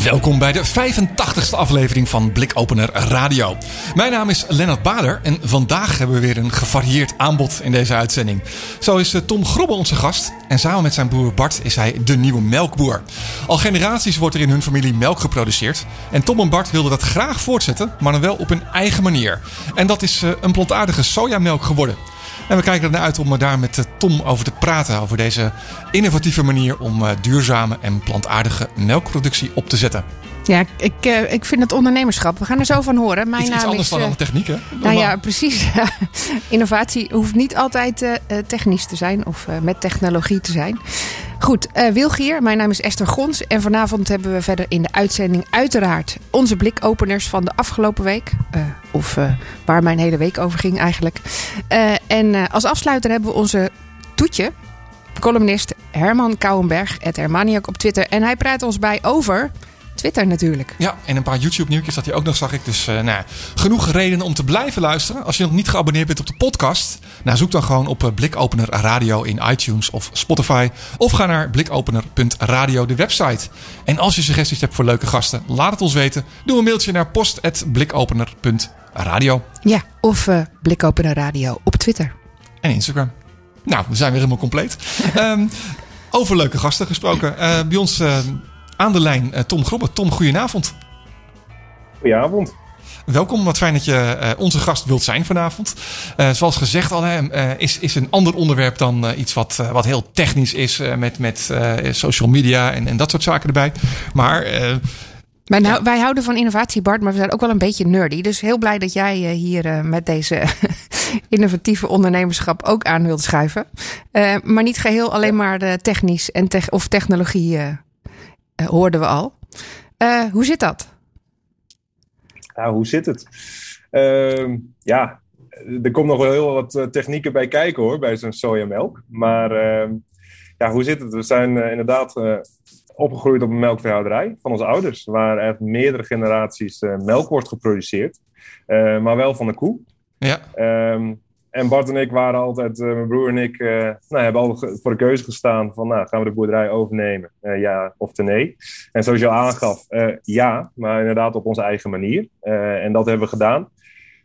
Welkom bij de 85ste aflevering van Blikopener Radio. Mijn naam is Lennart Bader en vandaag hebben we weer een gevarieerd aanbod in deze uitzending. Zo is eh, Tom Grobbe onze gast en samen met zijn broer Bart is hij de nieuwe melkboer. Al generaties wordt er in hun familie melk geproduceerd en Tom en Bart wilden dat graag voortzetten, maar dan wel op hun eigen manier. En dat is eh, een plantaardige sojamelk geworden. En we kijken ernaar uit om daar met eh, Tom over te praten. Over deze innovatieve manier om duurzame en plantaardige melkproductie op te zetten. Ja, ik, uh, ik vind het ondernemerschap. We gaan er zo van horen. Mijn iets, iets anders is, dan uh, techniek, hè? Nou ja, precies. Innovatie hoeft niet altijd uh, technisch te zijn of met technologie te zijn. Goed, Wilgier, mijn naam is Esther Gons. En vanavond hebben we verder in de uitzending uiteraard onze blikopeners van de afgelopen week. of waar mijn hele week over ging eigenlijk. en als afsluiter hebben we onze toetje, columnist Herman Kouwenberg, het Hermaniak op Twitter. En hij praat ons bij over Twitter natuurlijk. Ja, en een paar YouTube-nieuwtjes dat hij ook nog, zag ik. Dus uh, nou, genoeg redenen om te blijven luisteren. Als je nog niet geabonneerd bent op de podcast, nou, zoek dan gewoon op Blikopener Radio in iTunes of Spotify. Of ga naar blikopener.radio, de website. En als je suggesties hebt voor leuke gasten, laat het ons weten. Doe een mailtje naar post.blikopener.radio. Ja, of uh, Blikopener Radio op Twitter. En Instagram. Nou, we zijn weer helemaal compleet. um, over leuke gasten gesproken. Uh, bij ons aan de lijn uh, Tom Grobbe. Tom, goedenavond. Goedenavond. Welkom, wat fijn dat je uh, onze gast wilt zijn vanavond. Uh, zoals gezegd al, hè, is, is een ander onderwerp dan iets wat, wat heel technisch is met, met social media en, en dat soort zaken erbij. Maar wij, nou, wij, houden van innovatie, Bart, maar we zijn ook wel een beetje nerdy. Dus heel blij dat jij hier met deze innovatieve ondernemerschap ook aan wilt schuiven. Maar niet geheel alleen maar technisch en of technologie uh, hoorden we al. Uh, hoe zit dat? Ja, hoe zit het? Uh, ja, er komt nog wel heel wat eh, technieken bij kijken hoor, bij zo'n sojamelk. Maar ehm, ja, hoe zit het? We zijn inderdaad opgegroeid op een melkveehouderij van onze ouders, waar er meerdere generaties melk wordt geproduceerd, maar wel van de koe. Ja. Ehm, en Bart en ik waren altijd, uh, mijn broer en ik, uh, nou, hebben altijd voor de keuze gestaan van, nou, gaan we de boerderij overnemen? Uh, ja of te nee? En zoals je al aangaf, ja, maar inderdaad op onze eigen manier. en dat hebben we gedaan.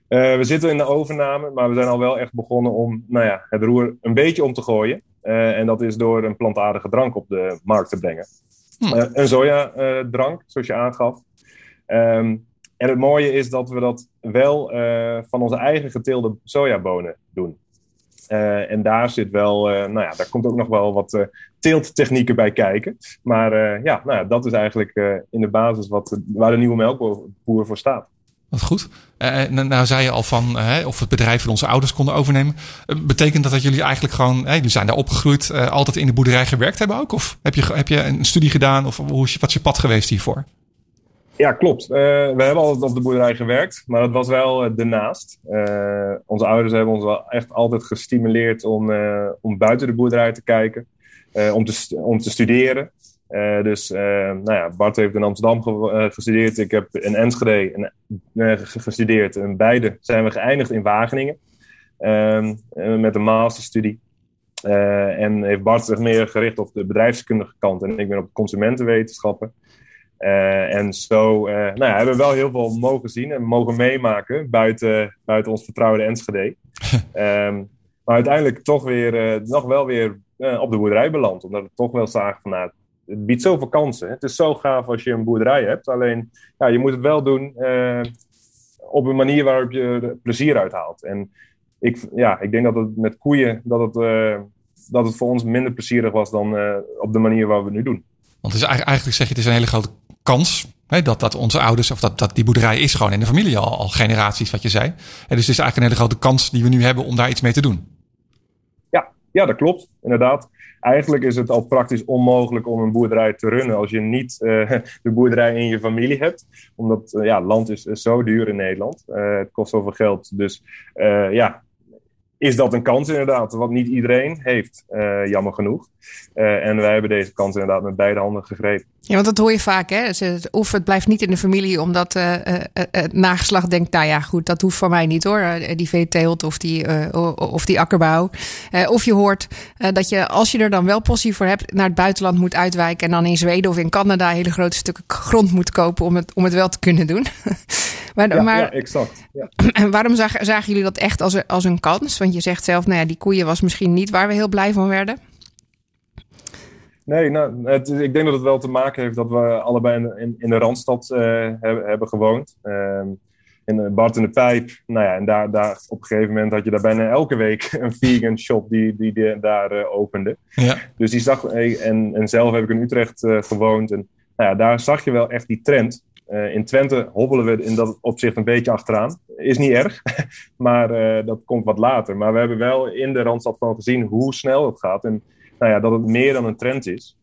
we zitten in de overname, maar we zijn al wel echt begonnen om, nou ja, het roer een beetje om te gooien. en dat is door een plantaardige drank op de markt te brengen. Hm. een soja-drank, zoals je aangaf. Um, en het mooie is dat we dat wel uh, van onze eigen geteelde sojabonen doen. Uh, en daar zit wel, uh, nou ja, daar komt ook nog wel wat teelttechnieken bij kijken. Maar ja, nou ja, dat is eigenlijk in de basis wat, waar de nieuwe melkboer voor staat. Wat goed. nou, nou zei je al van of het bedrijf van onze ouders konden overnemen. betekent dat dat jullie eigenlijk gewoon, jullie zijn daar opgegroeid, altijd in de boerderij gewerkt hebben ook? Of heb je, heb je een studie gedaan of hoe is, wat is je pad geweest hiervoor? Ja, klopt. Uh, we hebben altijd op de boerderij gewerkt, maar dat was wel uh, ernaast. Uh, onze ouders hebben ons wel echt altijd gestimuleerd om, om buiten de boerderij te kijken, om, te om te studeren. dus nou ja, Bart heeft in Amsterdam ge gestudeerd, ik heb in Enschede gestudeerd. En beide zijn we geëindigd in Wageningen ehm, met een masterstudie. en heeft Bart zich meer gericht op de bedrijfskundige kant en ik ben op consumentenwetenschappen. Uh, en zo uh, nou ja, hebben we wel heel veel mogen zien en mogen meemaken buiten, buiten ons vertrouwde Enschede. um, maar uiteindelijk toch weer, uh, nog wel weer op de boerderij beland. Omdat we toch wel zagen van nou, het biedt zoveel kansen. Het is zo gaaf als je een boerderij hebt. Alleen ja, je moet het wel doen op een manier waarop je er plezier uit haalt. En ik, ja, ik denk dat het met koeien dat het, dat het voor ons minder plezierig was dan op de manier waar we het nu doen. Want het is eigenlijk zeg je, het is een hele grote kans hè, dat, dat onze ouders, of dat, dat die boerderij is gewoon in de familie al, al generaties, wat je zei. En dus het is eigenlijk een hele grote kans die we nu hebben om daar iets mee te doen. Ja, Ja, dat klopt, inderdaad. Eigenlijk is het al praktisch onmogelijk om een boerderij te runnen als je niet uh, de boerderij in je familie hebt. Omdat uh, ja, land is, zo duur in Nederland. Uh, het kost zoveel geld. Dus ja, is dat een kans inderdaad, wat niet iedereen heeft, jammer genoeg. En wij hebben deze kans inderdaad met beide handen gegrepen. Ja, want dat hoor je vaak, hè? Of het blijft niet in de familie, omdat uh, het nageslacht denkt, nou ja, goed, dat hoeft van mij niet hoor. Die veeteelt of die, of die akkerbouw. of je hoort dat je, als je er dan wel possie voor hebt, naar het buitenland moet uitwijken. En dan in Zweden of in Canada hele grote stukken grond moet kopen om het, om het wel te kunnen doen. maar, ja, maar, ja, exact. Ja. En waarom zagen, zagen jullie dat echt als, als een kans? Want je zegt zelf, nou ja, die koeien was misschien niet waar we heel blij van werden. Nee, nou, het, ik denk dat het wel te maken heeft dat we allebei in, in, in de Randstad uh, hebben, hebben gewoond. Uh, in Bart in de Pijp. Nou ja, en daar, daar op een gegeven moment had je daar bijna elke week een vegan shop die, die, die daar uh, opende. Ja. Dus die zag, en, en zelf heb ik in Utrecht uh, gewoond. En nou ja, daar zag je wel echt die trend. Uh, in Twente hobbelen we in dat opzicht een beetje achteraan. Is niet erg, maar dat komt wat later. Maar we hebben wel in de Randstad van gezien hoe snel het gaat. En nou ja, dat het meer dan een trend is.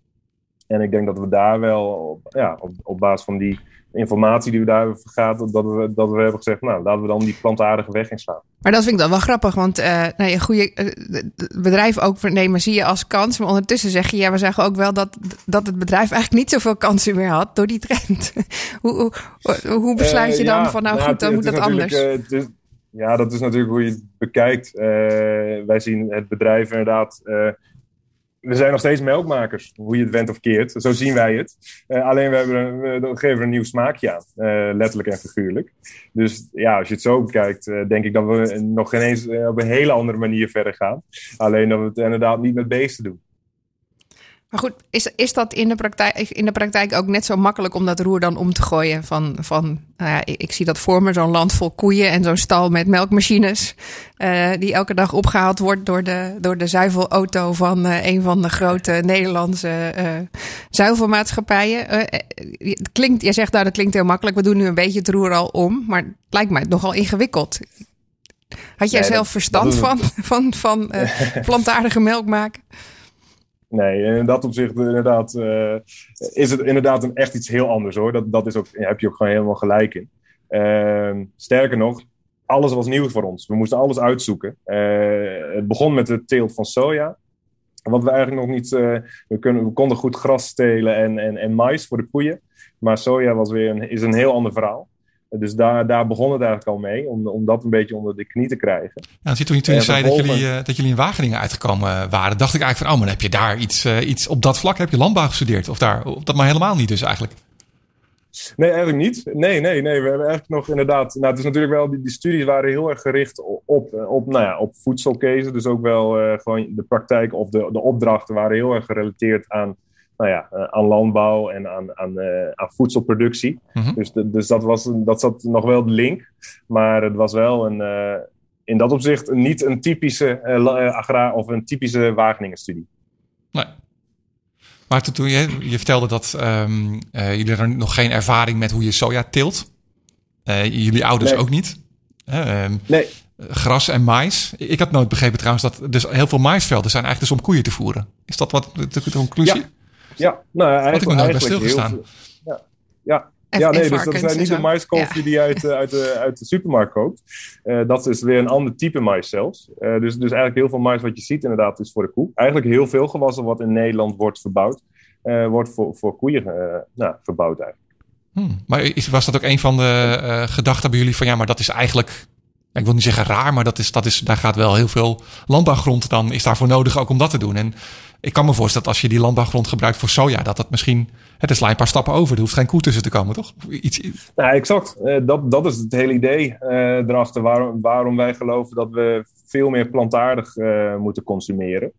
En ik denk dat we daar wel op, ja, op, op basis van die informatie die we daar hebben vergaat, dat we, dat we hebben gezegd, nou, laten we dan die plantaardige weg inslaan. Maar dat vind ik dan wel grappig, want uh, nou ja, goede uh, bedrijf ook nemen zie je als kans. Maar ondertussen zeg je, ja, we zagen ook wel dat, dat het bedrijf eigenlijk niet zoveel kansen meer had door die trend. hoe, hoe, hoe besluit je dan ja, van, nou, nou goed, dan moet dat anders? Is, ja, dat is natuurlijk hoe je het bekijkt. wij zien het bedrijf inderdaad we zijn nog steeds melkmakers, hoe je het went of keert. Zo zien wij het. Uh, alleen we, hebben we geven een nieuw smaakje aan, uh, letterlijk en figuurlijk. Dus ja, als je het zo bekijkt, uh, denk ik dat we nog geen eens op een hele andere manier verder gaan. Alleen dat we het inderdaad niet met beesten doen. Maar goed, is, is dat in de, praktijk, in de praktijk ook net zo makkelijk om dat roer dan om te gooien? Van, van nou ja, ik, ik zie dat voor me, zo'n land vol koeien en zo'n stal met melkmachines. Uh, die elke dag opgehaald wordt door de, door de zuivelauto van uh, een van de grote Nederlandse uh, zuivelmaatschappijen. het klinkt, jij zegt nou dat klinkt heel makkelijk, we doen nu een beetje het roer al om. Maar het lijkt mij nogal ingewikkeld. Had jij nee, zelf dat, verstand dat van, van, van plantaardige melk maken? Nee, in dat opzicht inderdaad uh, is het inderdaad een, echt iets heel anders hoor. Dat, dat is ook, heb je ook gewoon helemaal gelijk in. Uh, sterker nog, alles was nieuw voor ons. We moesten alles uitzoeken. Uh, het begon met de teelt van soja. Wat we eigenlijk nog niet. We, konden goed gras stelen en, en, en mais voor de koeien. Maar soja was weer is een heel ander verhaal. Dus daar, daar begon het eigenlijk al mee, om, om dat een beetje onder de knie te krijgen. Nou, toen je, toen je zei dat jullie, uh, dat jullie in Wageningen uitgekomen waren, dacht ik eigenlijk van, oh, maar heb je daar iets, uh, iets op dat vlak, heb je landbouw gestudeerd? Of daar, dat maar helemaal niet dus eigenlijk? Nee, eigenlijk niet. Nee, nee, nee. We hebben eigenlijk nog inderdaad. Nou, het is natuurlijk wel. Die, die studies waren heel erg gericht op, op, nou ja, op voedselkezen. Dus ook wel uh, gewoon de praktijk of de, de opdrachten waren heel erg gerelateerd aan nou ja, uh, aan landbouw en aan, aan, uh, aan voedselproductie. Mm-hmm. Dus, de, dus dat, was, dat zat nog wel de link. Maar het was wel een, uh, in dat opzicht niet een typische agra of een typische Wageningen-studie. Nee. Maar toen je, je vertelde dat um, jullie er nog geen ervaring met hoe je soja teelt. jullie ouders nee. ook niet. Um, nee. Gras en mais. Ik had nooit begrepen trouwens dat dus heel veel maisvelden zijn eigenlijk dus om koeien te voeren. Is dat wat de, de conclusie? Ja. Ja, nou ja, eigenlijk, ik eigenlijk stilgestaan. Heel, ja, ja. ja, nee, dus dat zijn niet de maiskolfje ja. die je uit, uit, de, uit de supermarkt koopt. Uh, dat is weer een ander type mais zelfs. Uh, dus, dus eigenlijk heel veel mais wat je ziet inderdaad is voor de koe. Eigenlijk heel veel gewassen wat in Nederland wordt verbouwd, uh, wordt voor, voor koeien nou, verbouwd eigenlijk. Hmm. Maar is, was dat ook een van de gedachten bij jullie van ja, maar dat is eigenlijk ik wil niet zeggen raar, maar dat is, dat is, daar gaat wel heel veel landbouwgrond dan is daarvoor nodig ook om dat te doen. En ik kan me voorstellen dat als je die landbouwgrond gebruikt voor soja, dat dat misschien, het is een paar stappen over. Er hoeft geen koe tussen te komen, toch? Iets, Nou, exact. Uh, dat, dat is het hele idee uh, erachter. Waarom, waarom wij geloven dat we veel meer plantaardig uh, moeten consumeren.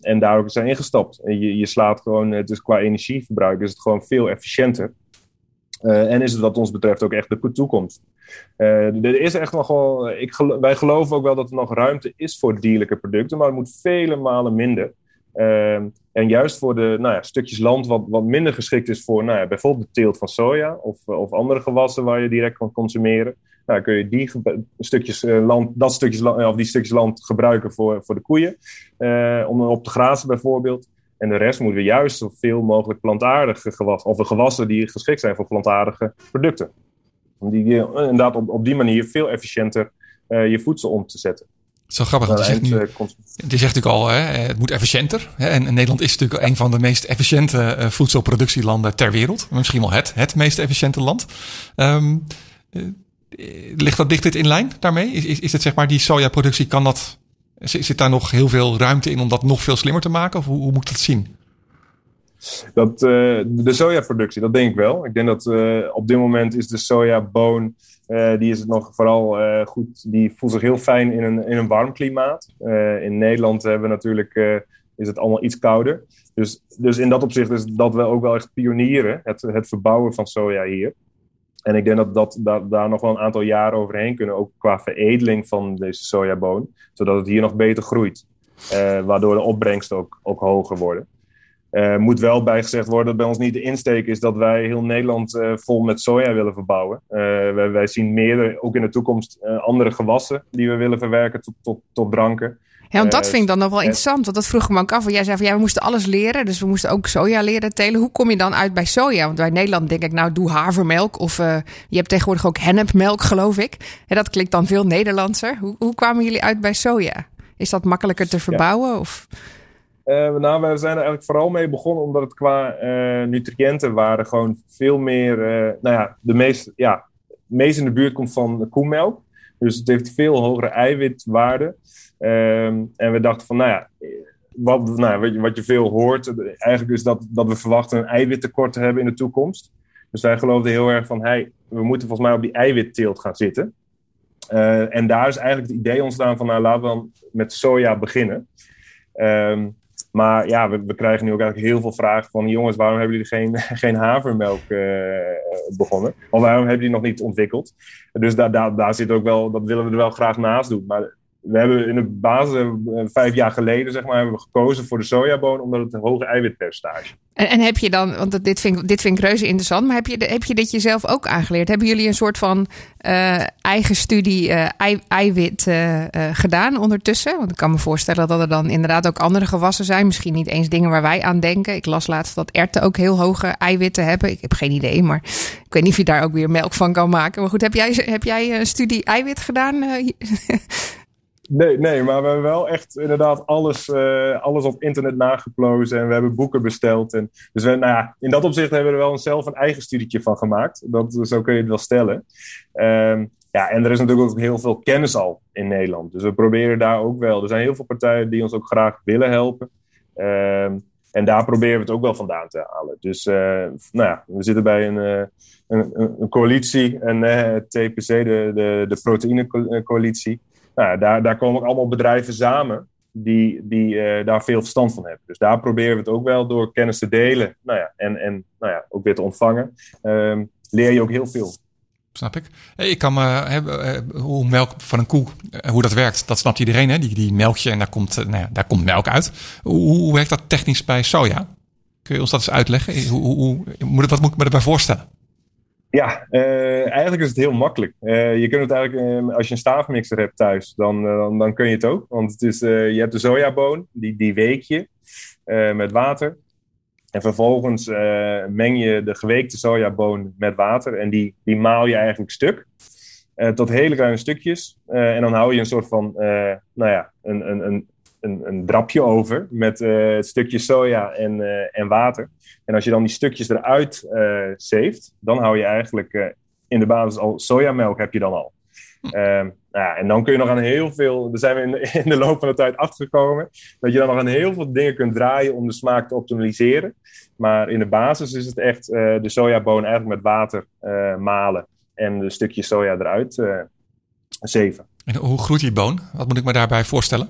en daar ook zijn ingestapt. Je, je slaat gewoon, is qua energieverbruik is het gewoon veel efficiënter. En is het wat ons betreft ook echt de toekomst. Uh, er is echt nog wel, ik wij geloven ook wel dat er nog ruimte is voor dierlijke producten, maar het moet vele malen minder. Ehm, en juist voor de nou ja, stukjes land wat, wat minder geschikt is voor nou ja, bijvoorbeeld de teelt van soja of, of andere gewassen waar je direct kan consumeren. Nou, kun je die stukjes, uh, land, dat stukjes, land, of die stukjes land gebruiken voor, voor de koeien. Om op te grazen bijvoorbeeld. En de rest moeten we juist zoveel mogelijk plantaardige gewassen, of de gewassen die geschikt zijn voor plantaardige producten. Om die inderdaad op, op die manier veel efficiënter uh, je voedsel om te zetten. Zo grappig, want je zegt, nu, je zegt natuurlijk al, hè, het moet efficiënter. Hè, en Nederland is natuurlijk een van de meest efficiënte uh, voedselproductielanden ter wereld. Misschien wel het, het meest efficiënte land. Um, uh, ligt dat dicht dit in lijn daarmee? Is, is, is het zeg maar die sojaproductie, kan dat, zit daar nog heel veel ruimte in om dat nog veel slimmer te maken? Of hoe, hoe moet ik dat zien? Dat, uh, de sojaproductie, dat denk ik wel. Ik denk dat op dit moment is de sojaboon uh, die is het nog vooral goed. Die voelt zich heel fijn in een, in een warm klimaat. In Nederland hebben we natuurlijk, is het allemaal iets kouder. Dus, dus in dat opzicht is dat wel ook wel echt pionieren. Het, het verbouwen van soja hier. En ik denk dat, dat, daar nog wel een aantal jaren overheen kunnen. Ook qua veredeling van deze sojaboon. Zodat het hier nog beter groeit. waardoor de opbrengsten ook, ook hoger worden. Uh, moet wel bijgezegd worden dat bij ons niet de insteek is dat wij heel Nederland uh, vol met soja willen verbouwen. Wij, wij, zien meer, ook in de toekomst, andere gewassen die we willen verwerken tot, tot, tot dranken. Ja, want dat vind ik dan nog wel interessant. Want dat vroeg me ook af. Want jij zei van ja, we moesten alles leren. Dus we moesten ook soja leren telen. Hoe kom je dan uit bij soja? Want bij Nederland denk ik, nou doe havermelk. Of je hebt tegenwoordig ook hennepmelk, geloof ik. En dat klinkt dan veel Nederlandser. Hoe, hoe kwamen jullie uit bij soja? Is dat makkelijker te verbouwen? Ja. Of... Uh, nou, we zijn er eigenlijk vooral mee begonnen omdat het qua uh, nutriënten waren gewoon veel meer, nou ja, de meest, ja, meest in de buurt komt van koemelk. Dus het heeft veel hogere eiwitwaarde. Ehm, en we dachten van, nou ja, wat, nou, wat, je, veel hoort, eigenlijk is dat, dat we verwachten een eiwittekort te hebben in de toekomst. Dus wij geloofden heel erg van, hey, we moeten volgens mij op die eiwitteelt gaan zitten. en daar is eigenlijk het idee ontstaan van, nou laten we dan met soja beginnen. Um, maar ja, we, krijgen nu ook eigenlijk heel veel vragen van... jongens, waarom hebben jullie geen, geen havermelk uh, begonnen? Of waarom hebben jullie nog niet ontwikkeld? Dus daar, daar, daar zit ook wel, dat willen we er wel graag naast doen. Maar we hebben in de basis, eh, vijf jaar geleden, zeg maar, hebben we gekozen voor de sojaboon omdat het een hoge eiwitpercentage. En, en heb je dan, want dit vind, ik, dit vind ik reuze interessant, maar heb je, heb je dit jezelf ook aangeleerd? Hebben jullie een soort van uh, eigen studie ei, eiwit gedaan ondertussen? Want ik kan me voorstellen dat er dan inderdaad ook andere gewassen zijn. Misschien niet eens dingen waar wij aan denken. Ik las laatst dat erten ook heel hoge eiwitten hebben. Ik heb geen idee, maar ik weet niet of je daar ook weer melk van kan maken. Maar goed, heb jij, heb jij een studie eiwit gedaan? Nee, nee, maar we hebben wel echt inderdaad alles, uh, alles op internet nageplozen en we hebben boeken besteld. En, dus we, nou ja, in dat opzicht hebben we er wel zelf een eigen studietje van gemaakt. Dat, zo kun je het wel stellen. Um, ja, en er is natuurlijk ook heel veel kennis al in Nederland. Dus we proberen daar ook wel. Er zijn heel veel partijen die ons ook graag willen helpen. Um, en daar proberen we het ook wel vandaan te halen. Dus uh, nou ja, we zitten bij een, uh, een, een, coalitie, een TPC, de, de, de proteïnecoalitie. Nou, daar, daar komen ook allemaal bedrijven samen die, die uh, daar veel verstand van hebben. Dus daar proberen we het ook wel door kennis te delen nou ja, en, en nou ja, ook weer te ontvangen. Um, leer je ook heel veel. Snap ik. Ik kan me hebben hoe melk van een koe, eh, hoe dat werkt, dat snapt iedereen. Hè? Die, die melkje en daar komt, nou ja, daar komt melk uit. Hoe, werkt dat technisch bij soja? Kun je ons dat eens uitleggen? Hoe, hoe, wat moet ik me erbij voorstellen? Ja, uh, eigenlijk is het heel makkelijk. Uh, je kunt het eigenlijk, uh, als je een staafmixer hebt thuis, dan, dan, dan, kun je het ook. Want het is, je hebt de sojaboon, die, die week je met water. En vervolgens meng je de geweekte sojaboon met water en die, die maal je eigenlijk stuk. tot hele kleine stukjes. en dan hou je een soort van, nou ja, een, een, een, een, een drapje over met uh, stukje soja en, uh, en water. En als je dan die stukjes eruit uh, zeeft, dan hou je eigenlijk in de basis al sojamelk heb je dan al. Nou ja, en dan kun je nog aan heel veel, daar zijn we in de, in de loop van de tijd achtergekomen, dat je dan nog aan heel veel dingen kunt draaien om de smaak te optimaliseren. Maar in de basis is het echt de sojaboon eigenlijk met water malen en de stukjes soja eruit zeven. En hoe groeit die boon? Wat moet ik me daarbij voorstellen?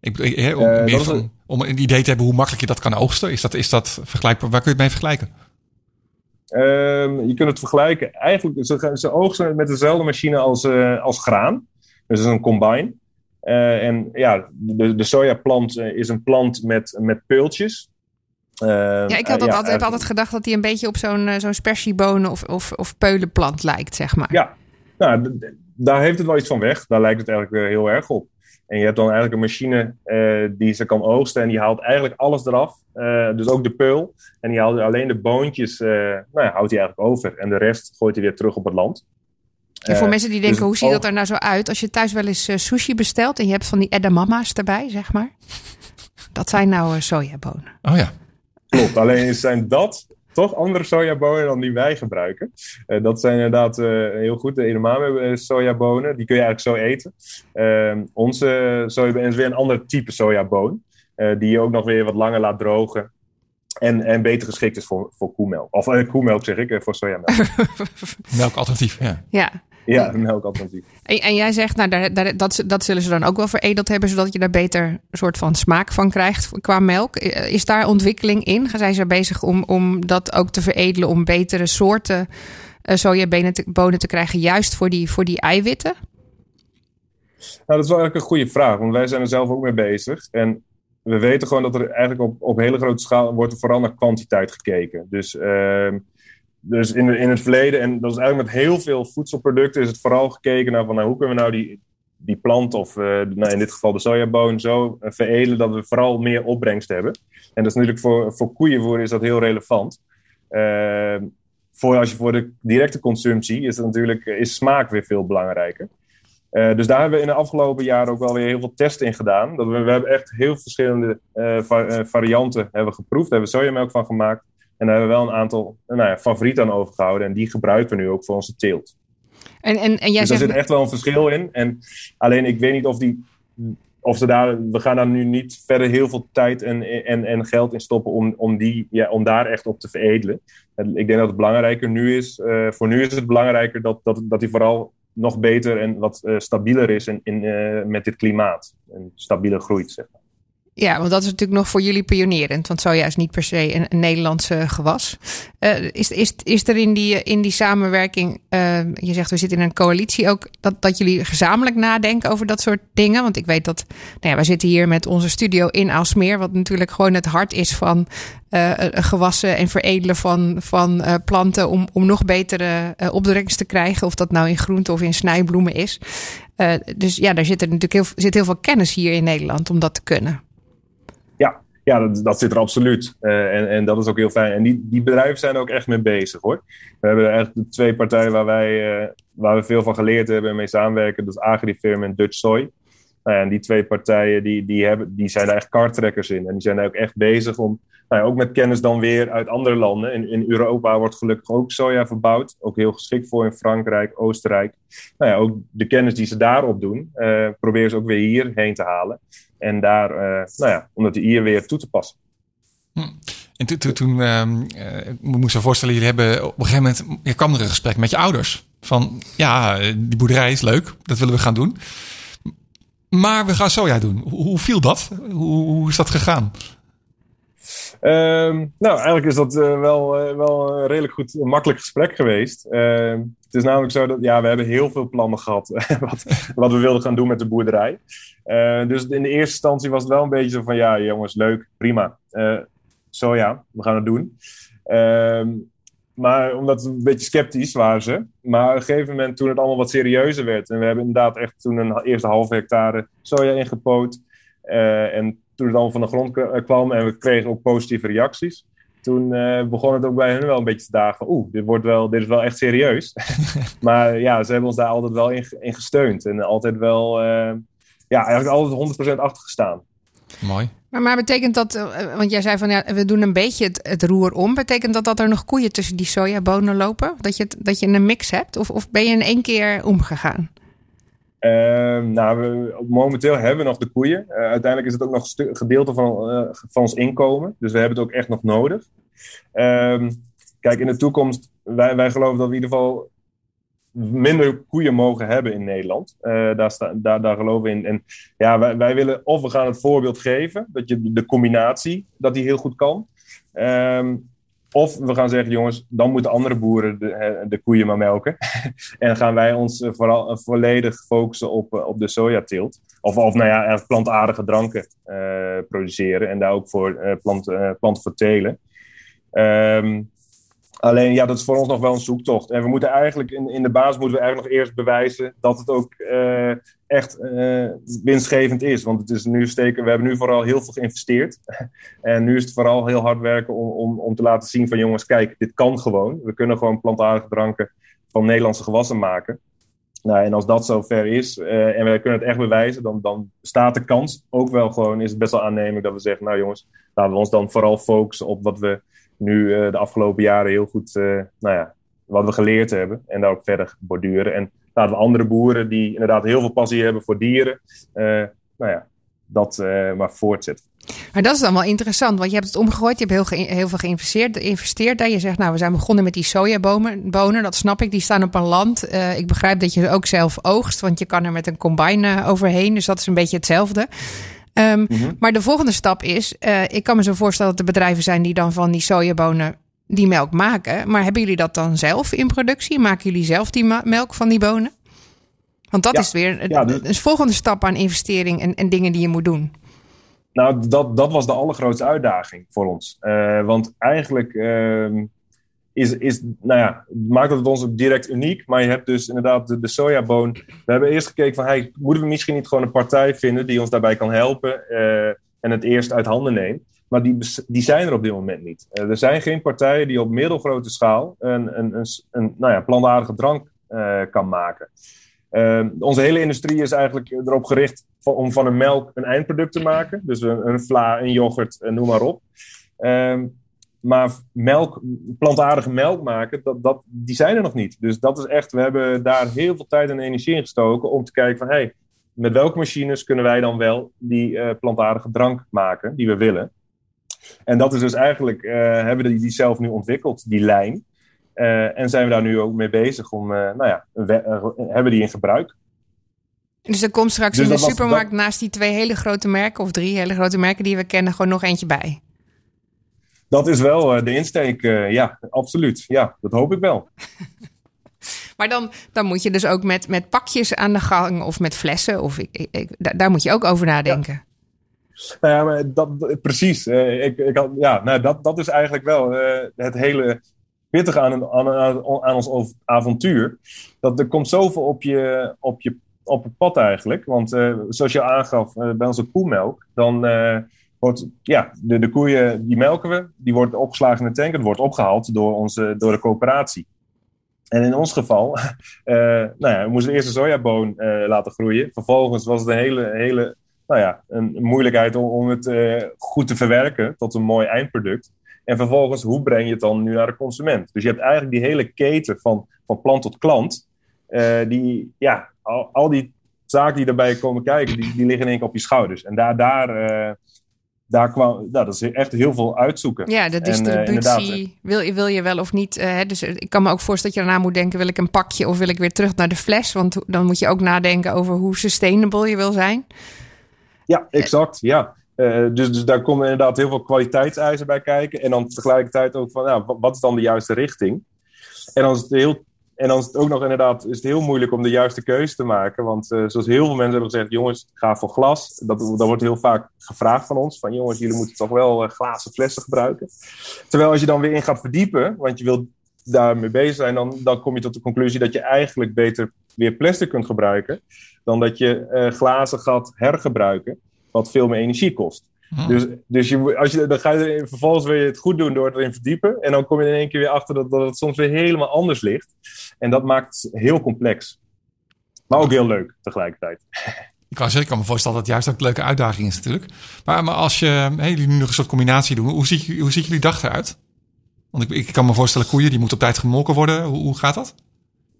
Ik, om, uh, meer van, een... om een idee te hebben hoe makkelijk je dat kan oogsten. Is dat, is dat vergelijkbaar? Waar kun je het mee vergelijken? Um, je kunt het vergelijken. Eigenlijk, ze, ze oogsten met dezelfde machine als, uh, als graan. Dus is een combine. en ja, de, de sojaplant is een plant met, met peultjes. ja, ik had altijd, heb altijd gedacht dat hij een beetje op zo'n zo'n spersiebonen of, of, of peulenplant lijkt, zeg maar. Ja, nou, daar heeft het wel iets van weg. Daar lijkt het eigenlijk heel erg op. En je hebt dan eigenlijk een machine uh, die ze kan oogsten en die haalt eigenlijk alles eraf. Uh, dus ook de peul. En die haalt alleen de boontjes, uh, nou ja, houdt hij eigenlijk over. En de rest gooit hij weer terug op het land. En voor mensen die denken, dus hoe ziet dat er nou zo uit? Als je thuis wel eens sushi bestelt en je hebt van die edamama's erbij, zeg maar. Dat zijn nou sojabonen. Oh ja. Klopt, alleen zijn dat toch andere sojabonen dan die wij gebruiken. Uh, dat zijn inderdaad uh, heel goed de edamame eh, sojabonen. Die kun je eigenlijk zo eten. Uh, onze sojabonen is weer een ander type sojaboon. die je ook nog weer wat langer laat drogen. En, en beter geschikt is voor, voor koemelk. Of koemelk zeg ik, voor sojamelk. Melkalternatief, ja. Ja, ja, een melkalternatief. En, en jij zegt, nou, daar, daar, dat, dat zullen ze dan ook wel veredeld hebben, zodat je daar beter een soort van smaak van krijgt qua melk. Is daar ontwikkeling in? Zijn ze bezig om, om dat ook te veredelen, om betere soorten uh, sojabonen te, bonen te krijgen, juist voor die, voor die eiwitten? Nou, dat is wel eigenlijk een goede vraag, want wij zijn er zelf ook mee bezig. En we weten gewoon dat er eigenlijk op, op hele grote schaal wordt vooral naar kwantiteit gekeken. Dus uh, dus in, in het verleden, en dat is eigenlijk met heel veel voedselproducten, is het vooral gekeken naar van nou, hoe kunnen we nou die, die plant, of uh, nou, in dit geval de sojaboon, zo uh, veredelen dat we vooral meer opbrengst hebben. En dat is natuurlijk voor, voor koeienvoer is dat heel relevant. Uh, voor als je voor de directe consumptie is, natuurlijk, is smaak weer veel belangrijker. Uh, dus daar hebben we in de afgelopen jaren ook wel weer heel veel testen in gedaan. Dat we, we hebben echt heel verschillende uh, varianten hebben geproefd. Daar hebben we sojamelk van gemaakt. En daar hebben we wel een aantal nou ja, favorieten aan overgehouden. En die gebruiken we nu ook voor onze teelt. En, en, en jij dus zegt... er zit echt wel een verschil in. En alleen ik weet niet of die. Of ze daar, we gaan daar nu niet verder heel veel tijd en, en, en geld in stoppen om, om, die, ja, om daar echt op te veredelen. Ik denk dat het belangrijker nu is, uh, voor nu is het belangrijker dat, dat, dat die vooral nog beter en wat uh, stabieler is in, in, uh, met dit klimaat. En stabieler groeit, zeg maar. Ja, want dat is natuurlijk nog voor jullie pionierend. Want soja is niet per se een, Nederlandse gewas. Uh, is, is, is er in die, in die samenwerking, uh, je zegt we zitten in een coalitie ook, dat, dat jullie gezamenlijk nadenken over dat soort dingen? Want ik weet dat, nou ja, wij zitten hier met onze studio in Aalsmeer, wat natuurlijk gewoon het hart is van uh, gewassen en veredelen van, van planten om, om nog betere opbrengst te krijgen. Of dat nou in groente of in snijbloemen is. dus ja, daar zit er natuurlijk heel, zit heel veel kennis hier in Nederland om dat te kunnen. Ja, dat, dat zit er absoluut. Uh, en, en dat is ook heel fijn. En die, die bedrijven zijn er ook echt mee bezig hoor. We hebben echt twee partijen waar, wij, uh, waar we veel van geleerd hebben en mee samenwerken. Dat is Agrifirm en Dutch Soy. Nou en die twee partijen die, die, hebben, die zijn daar echt karttrekkers in. En die zijn daar ook echt bezig om, nou ja, ook met kennis dan weer uit andere landen. In, in Europa wordt gelukkig ook soja verbouwd. Ook heel geschikt voor in Frankrijk, Oostenrijk. Nou ja, ook de kennis die ze daarop doen, uh, proberen ze ook weer hierheen te halen. En daar, uh, nou ja, om dat hier weer toe te passen. Hm. En toen, toen, toen uh, ik moet je voorstellen, jullie hebben op een gegeven moment, je kwam er een gesprek met je ouders. Van, ja, die boerderij is leuk, dat willen we gaan doen. Maar we gaan soja doen. Hoe, viel dat? Hoe, hoe, is dat gegaan? Um, nou, eigenlijk is dat uh, wel, uh, wel een redelijk goed, makkelijk gesprek geweest. Uh, het is namelijk zo dat, ja, we hebben heel veel plannen gehad wat, wat we wilden gaan doen met de boerderij. dus in de eerste instantie was het wel een beetje zo van, ja jongens, leuk, prima. soja, we gaan het doen. Maar omdat we een beetje sceptisch waren ze. Maar op een gegeven moment toen het allemaal wat serieuzer werd. En we hebben inderdaad echt toen een eerste halve hectare soja ingepoot. Uh, en toen het allemaal van de grond kwam en we kregen ook positieve reacties. Toen uh, begon het ook bij hen wel een beetje te dagen. Oeh, dit, wordt wel, dit is wel echt serieus. maar ja, ze hebben ons daar altijd wel in, in gesteund. En altijd wel, uh, ja, eigenlijk altijd 100% achter gestaan. Mooi. Maar, maar betekent dat, want jij zei van ja, we doen een beetje het, het, roer om. Betekent dat dat er nog koeien tussen die sojabonen lopen? Dat je, dat je een mix hebt? Of, of ben je in één keer omgegaan? Uh, nou, we, momenteel hebben we nog de koeien. Uh, uiteindelijk is het ook nog een gedeelte van, van ons inkomen. Dus we hebben het ook echt nog nodig. Uh, kijk, in de toekomst, wij, wij geloven dat we in ieder geval minder koeien mogen hebben in Nederland. Uh, daar, daar, daar geloven we in. En ja, wij, willen of we gaan het voorbeeld geven, dat je de combinatie, dat die heel goed kan. Um, of we gaan zeggen, jongens, dan moeten andere boeren de, de koeien maar melken. en gaan wij ons vooral volledig focussen op, op de sojateelt. Of, of nou ja, plantaardige dranken produceren. En daar ook voor plant, planten voor telen. Um, Alleen ja, dat is voor ons nog wel een zoektocht. En we moeten eigenlijk in, in de basis moeten we eigenlijk nog eerst bewijzen dat het ook uh, echt uh, winstgevend is. Want het is nu steken, we hebben nu vooral heel veel geïnvesteerd. en nu is het vooral heel hard werken om, om, om te laten zien van jongens, kijk, dit kan gewoon. We kunnen gewoon plantaardige dranken van Nederlandse gewassen maken. Nou, en als dat zover is uh, en we kunnen het echt bewijzen, dan, dan staat de kans ook wel gewoon, is het best wel aannemelijk dat we zeggen, nou jongens, laten we ons dan vooral focussen op wat we nu uh, de afgelopen jaren heel goed, uh, nou ja, wat we geleerd hebben. En daar ook verder borduren. En laten we andere boeren die inderdaad heel veel passie hebben voor dieren, uh, nou ja, dat maar voortzetten. Maar dat is dan wel interessant, want je hebt het omgegooid, je hebt heel, heel veel geïnvesteerd. Geïnvesteerd daar. Je zegt, nou, we zijn begonnen met die sojabonen, bonen, dat snap ik, die staan op een land. Ik begrijp dat je ook zelf oogst, want je kan er met een combine overheen, dus dat is een beetje hetzelfde. Um, mm-hmm. Maar de volgende stap is, uh, ik kan me zo voorstellen dat er bedrijven zijn die dan van die sojabonen die melk maken. Maar hebben jullie dat dan zelf in productie? Maken jullie zelf die melk van die bonen? Want dat ja. is weer Ja, een dus- volgende stap aan investering en, en dingen die je moet doen. Nou, dat, dat was de allergrootste uitdaging voor ons. Uh, want eigenlijk ehm is, is, nou ja, maakt het ons ook direct uniek. Maar je hebt dus inderdaad de, sojaboon. We hebben eerst gekeken van, moeten we misschien niet gewoon een partij vinden die ons daarbij kan helpen uh, en het eerst uit handen neemt. Maar die, die zijn er op dit moment niet. Uh, er zijn geen partijen die op middelgrote schaal een, een, een, nou ja, plantaardige drank uh, kan maken. Onze hele industrie is eigenlijk erop gericht om van een melk een eindproduct te maken. Dus een, een vla, een yoghurt, noem maar op. Uh, maar melk, plantaardige melk maken, dat, dat, die zijn er nog niet. Dus dat is echt, we hebben daar heel veel tijd en energie in gestoken om te kijken van, hey, met welke machines kunnen wij dan wel die uh, plantaardige drank maken die we willen? En dat is dus eigenlijk, uh, hebben we die, die zelf nu ontwikkeld, die lijn. Uh, en zijn we daar nu ook mee bezig om, nou ja, we, hebben die in gebruik. Dus er komt straks dus in de supermarkt dat... naast die twee hele grote merken, of drie hele grote merken die we kennen, gewoon nog eentje bij? Dat is wel uh, de insteek, uh, ja, absoluut. Ja, dat hoop ik wel. maar dan, dan moet je dus ook met, met pakjes aan de gang of met flessen. Of ik, ik, daar, moet je ook over nadenken. Ja. Nou dat, precies. Uh, ik, ik had, ja, nou, dat, dat is eigenlijk wel het hele pittige aan, aan, aan ons avontuur. Dat er komt zoveel op je, op je op het pad eigenlijk. Want zoals je aangaf bij onze koemelk, dan wordt, ja, de, de koeien die melken we, die wordt opgeslagen in de tank, het wordt opgehaald door, onze, door de coöperatie. En in ons geval, uh, nou ja, we moesten eerst een sojaboon uh, laten groeien. Vervolgens was het een hele, hele nou ja, een moeilijkheid om, om het uh, goed te verwerken tot een mooi eindproduct. En vervolgens, hoe breng je het dan nu naar de consument? Dus je hebt eigenlijk die hele keten van, van plant tot klant. die, ja, al, al, die zaken die daarbij komen kijken, die, die liggen in één keer op je schouders. En daar, daar daar kwam, nou, dat is echt heel veel uitzoeken. Ja, de distributie. En, uh, wil, je, wil je wel of niet? Uh, dus ik kan me ook voorstellen dat je daarna moet denken: wil ik een pakje of wil ik weer terug naar de fles? Want dan moet je ook nadenken over hoe sustainable je wil zijn. Ja, exact. Ja. Uh, dus, dus daar komen inderdaad heel veel kwaliteitseisen bij kijken. En dan tegelijkertijd ook van, nou, wat is dan de juiste richting? En dan is het heel en dan is het ook nog inderdaad is het heel moeilijk om de juiste keuze te maken. Want uh, zoals heel veel mensen hebben gezegd, jongens, ga voor glas. Dat, wordt heel vaak gevraagd van ons. Van jongens, jullie moeten toch wel uh, glazen flessen gebruiken. Terwijl als je dan weer in gaat verdiepen, want je wilt daarmee bezig zijn, dan, dan kom je tot de conclusie dat je eigenlijk beter weer plastic kunt gebruiken. Dan dat je uh, glazen gaat hergebruiken, wat veel meer energie kost. Hmm. Dus, dus je, als je, dan ga je vervolgens weer het goed doen door het erin verdiepen. En dan kom je in één keer weer achter dat, dat het soms weer helemaal anders ligt. En dat maakt het heel complex. Maar ook heel leuk tegelijkertijd. Ik kan, zeggen, ik kan me voorstellen dat het juist ook een leuke uitdaging is natuurlijk. Maar, maar als je, hey, jullie nu nog een soort combinatie doen, hoe ziet, hoe ziet jullie dag eruit? Want ik, ik kan me voorstellen, koeien die moeten op tijd gemolken worden. Hoe, hoe gaat dat?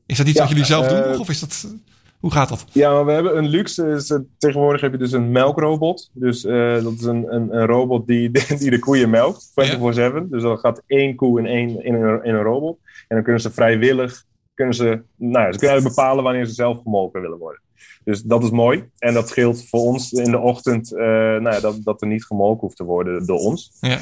Is dat iets ja, wat jullie zelf uh, doen? Of is dat, hoe gaat dat? Ja, maar we hebben een luxe. Uh, tegenwoordig heb je dus een melkrobot. Dus uh, dat is een, een, een, robot die, die de koeien melkt, 24-7. Ja. Dus dan gaat één koe in, één, in, een, in een robot. En dan kunnen ze vrijwillig kunnen ze, nou ja, ze kunnen bepalen wanneer ze zelf gemolken willen worden. Dus dat is mooi. En dat scheelt voor ons in de ochtend nou ja, dat, dat er niet gemolken hoeft te worden door ons. Ja.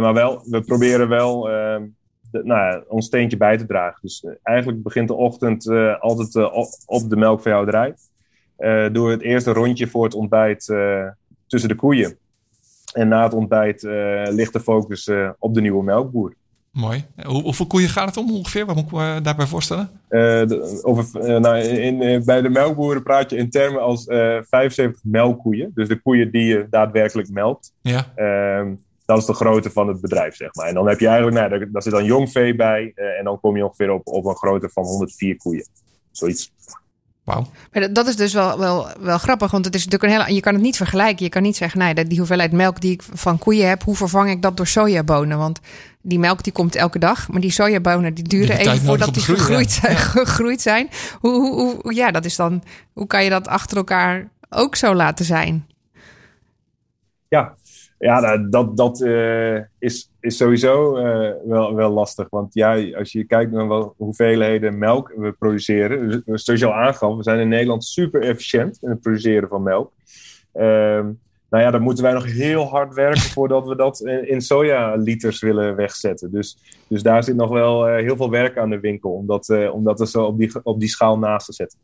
maar wel, we proberen wel ehm, de, nou ja, ons steentje bij te dragen. Dus eigenlijk begint de ochtend altijd op de melkveehouderij. door het eerste rondje voor het ontbijt tussen de koeien. En na het ontbijt ligt de focus op de nieuwe melkboer. Mooi. Hoe, hoeveel koeien gaat het om ongeveer? Wat moet ik me daarbij voorstellen? Uh, over, uh, nou, in, in, bij de melkboeren praat je in termen als uh, eh, 75 melkkoeien. Dus de koeien die je daadwerkelijk melkt. Ja. Ehm, dat is de grootte van het bedrijf, zeg maar. En dan heb je eigenlijk, nou, daar, daar zit dan jong vee bij. en dan kom je ongeveer op, op een grootte van 104 koeien. Zoiets. Wauw. Maar dat is dus wel, wel, wel grappig, want het is natuurlijk een hele, je kan het niet vergelijken. Je kan niet zeggen, nee, die hoeveelheid melk die ik van koeien heb, hoe vervang ik dat door sojabonen? Want die melk die komt elke dag, maar die sojabonen die duren even voordat die gegroeid, zijn, gegroeid zijn. Hoe, hoe, hoe, ja, dat is dan, hoe kan je dat achter elkaar ook zo laten zijn? Ja, ja, nou, dat, dat uh, is, is sowieso uh, wel, wel lastig. Want ja, als je kijkt naar hoeveelheden melk we produceren. Dus, zoals je al aangaf, we zijn in Nederland super efficiënt in het produceren van melk. Uh, nou ja, dan moeten wij nog heel hard werken voordat we dat in, in sojaliters willen wegzetten. Dus, dus daar zit nog wel uh, heel veel werk aan de winkel om dat, om dat zo op die, op die schaal naast te zetten.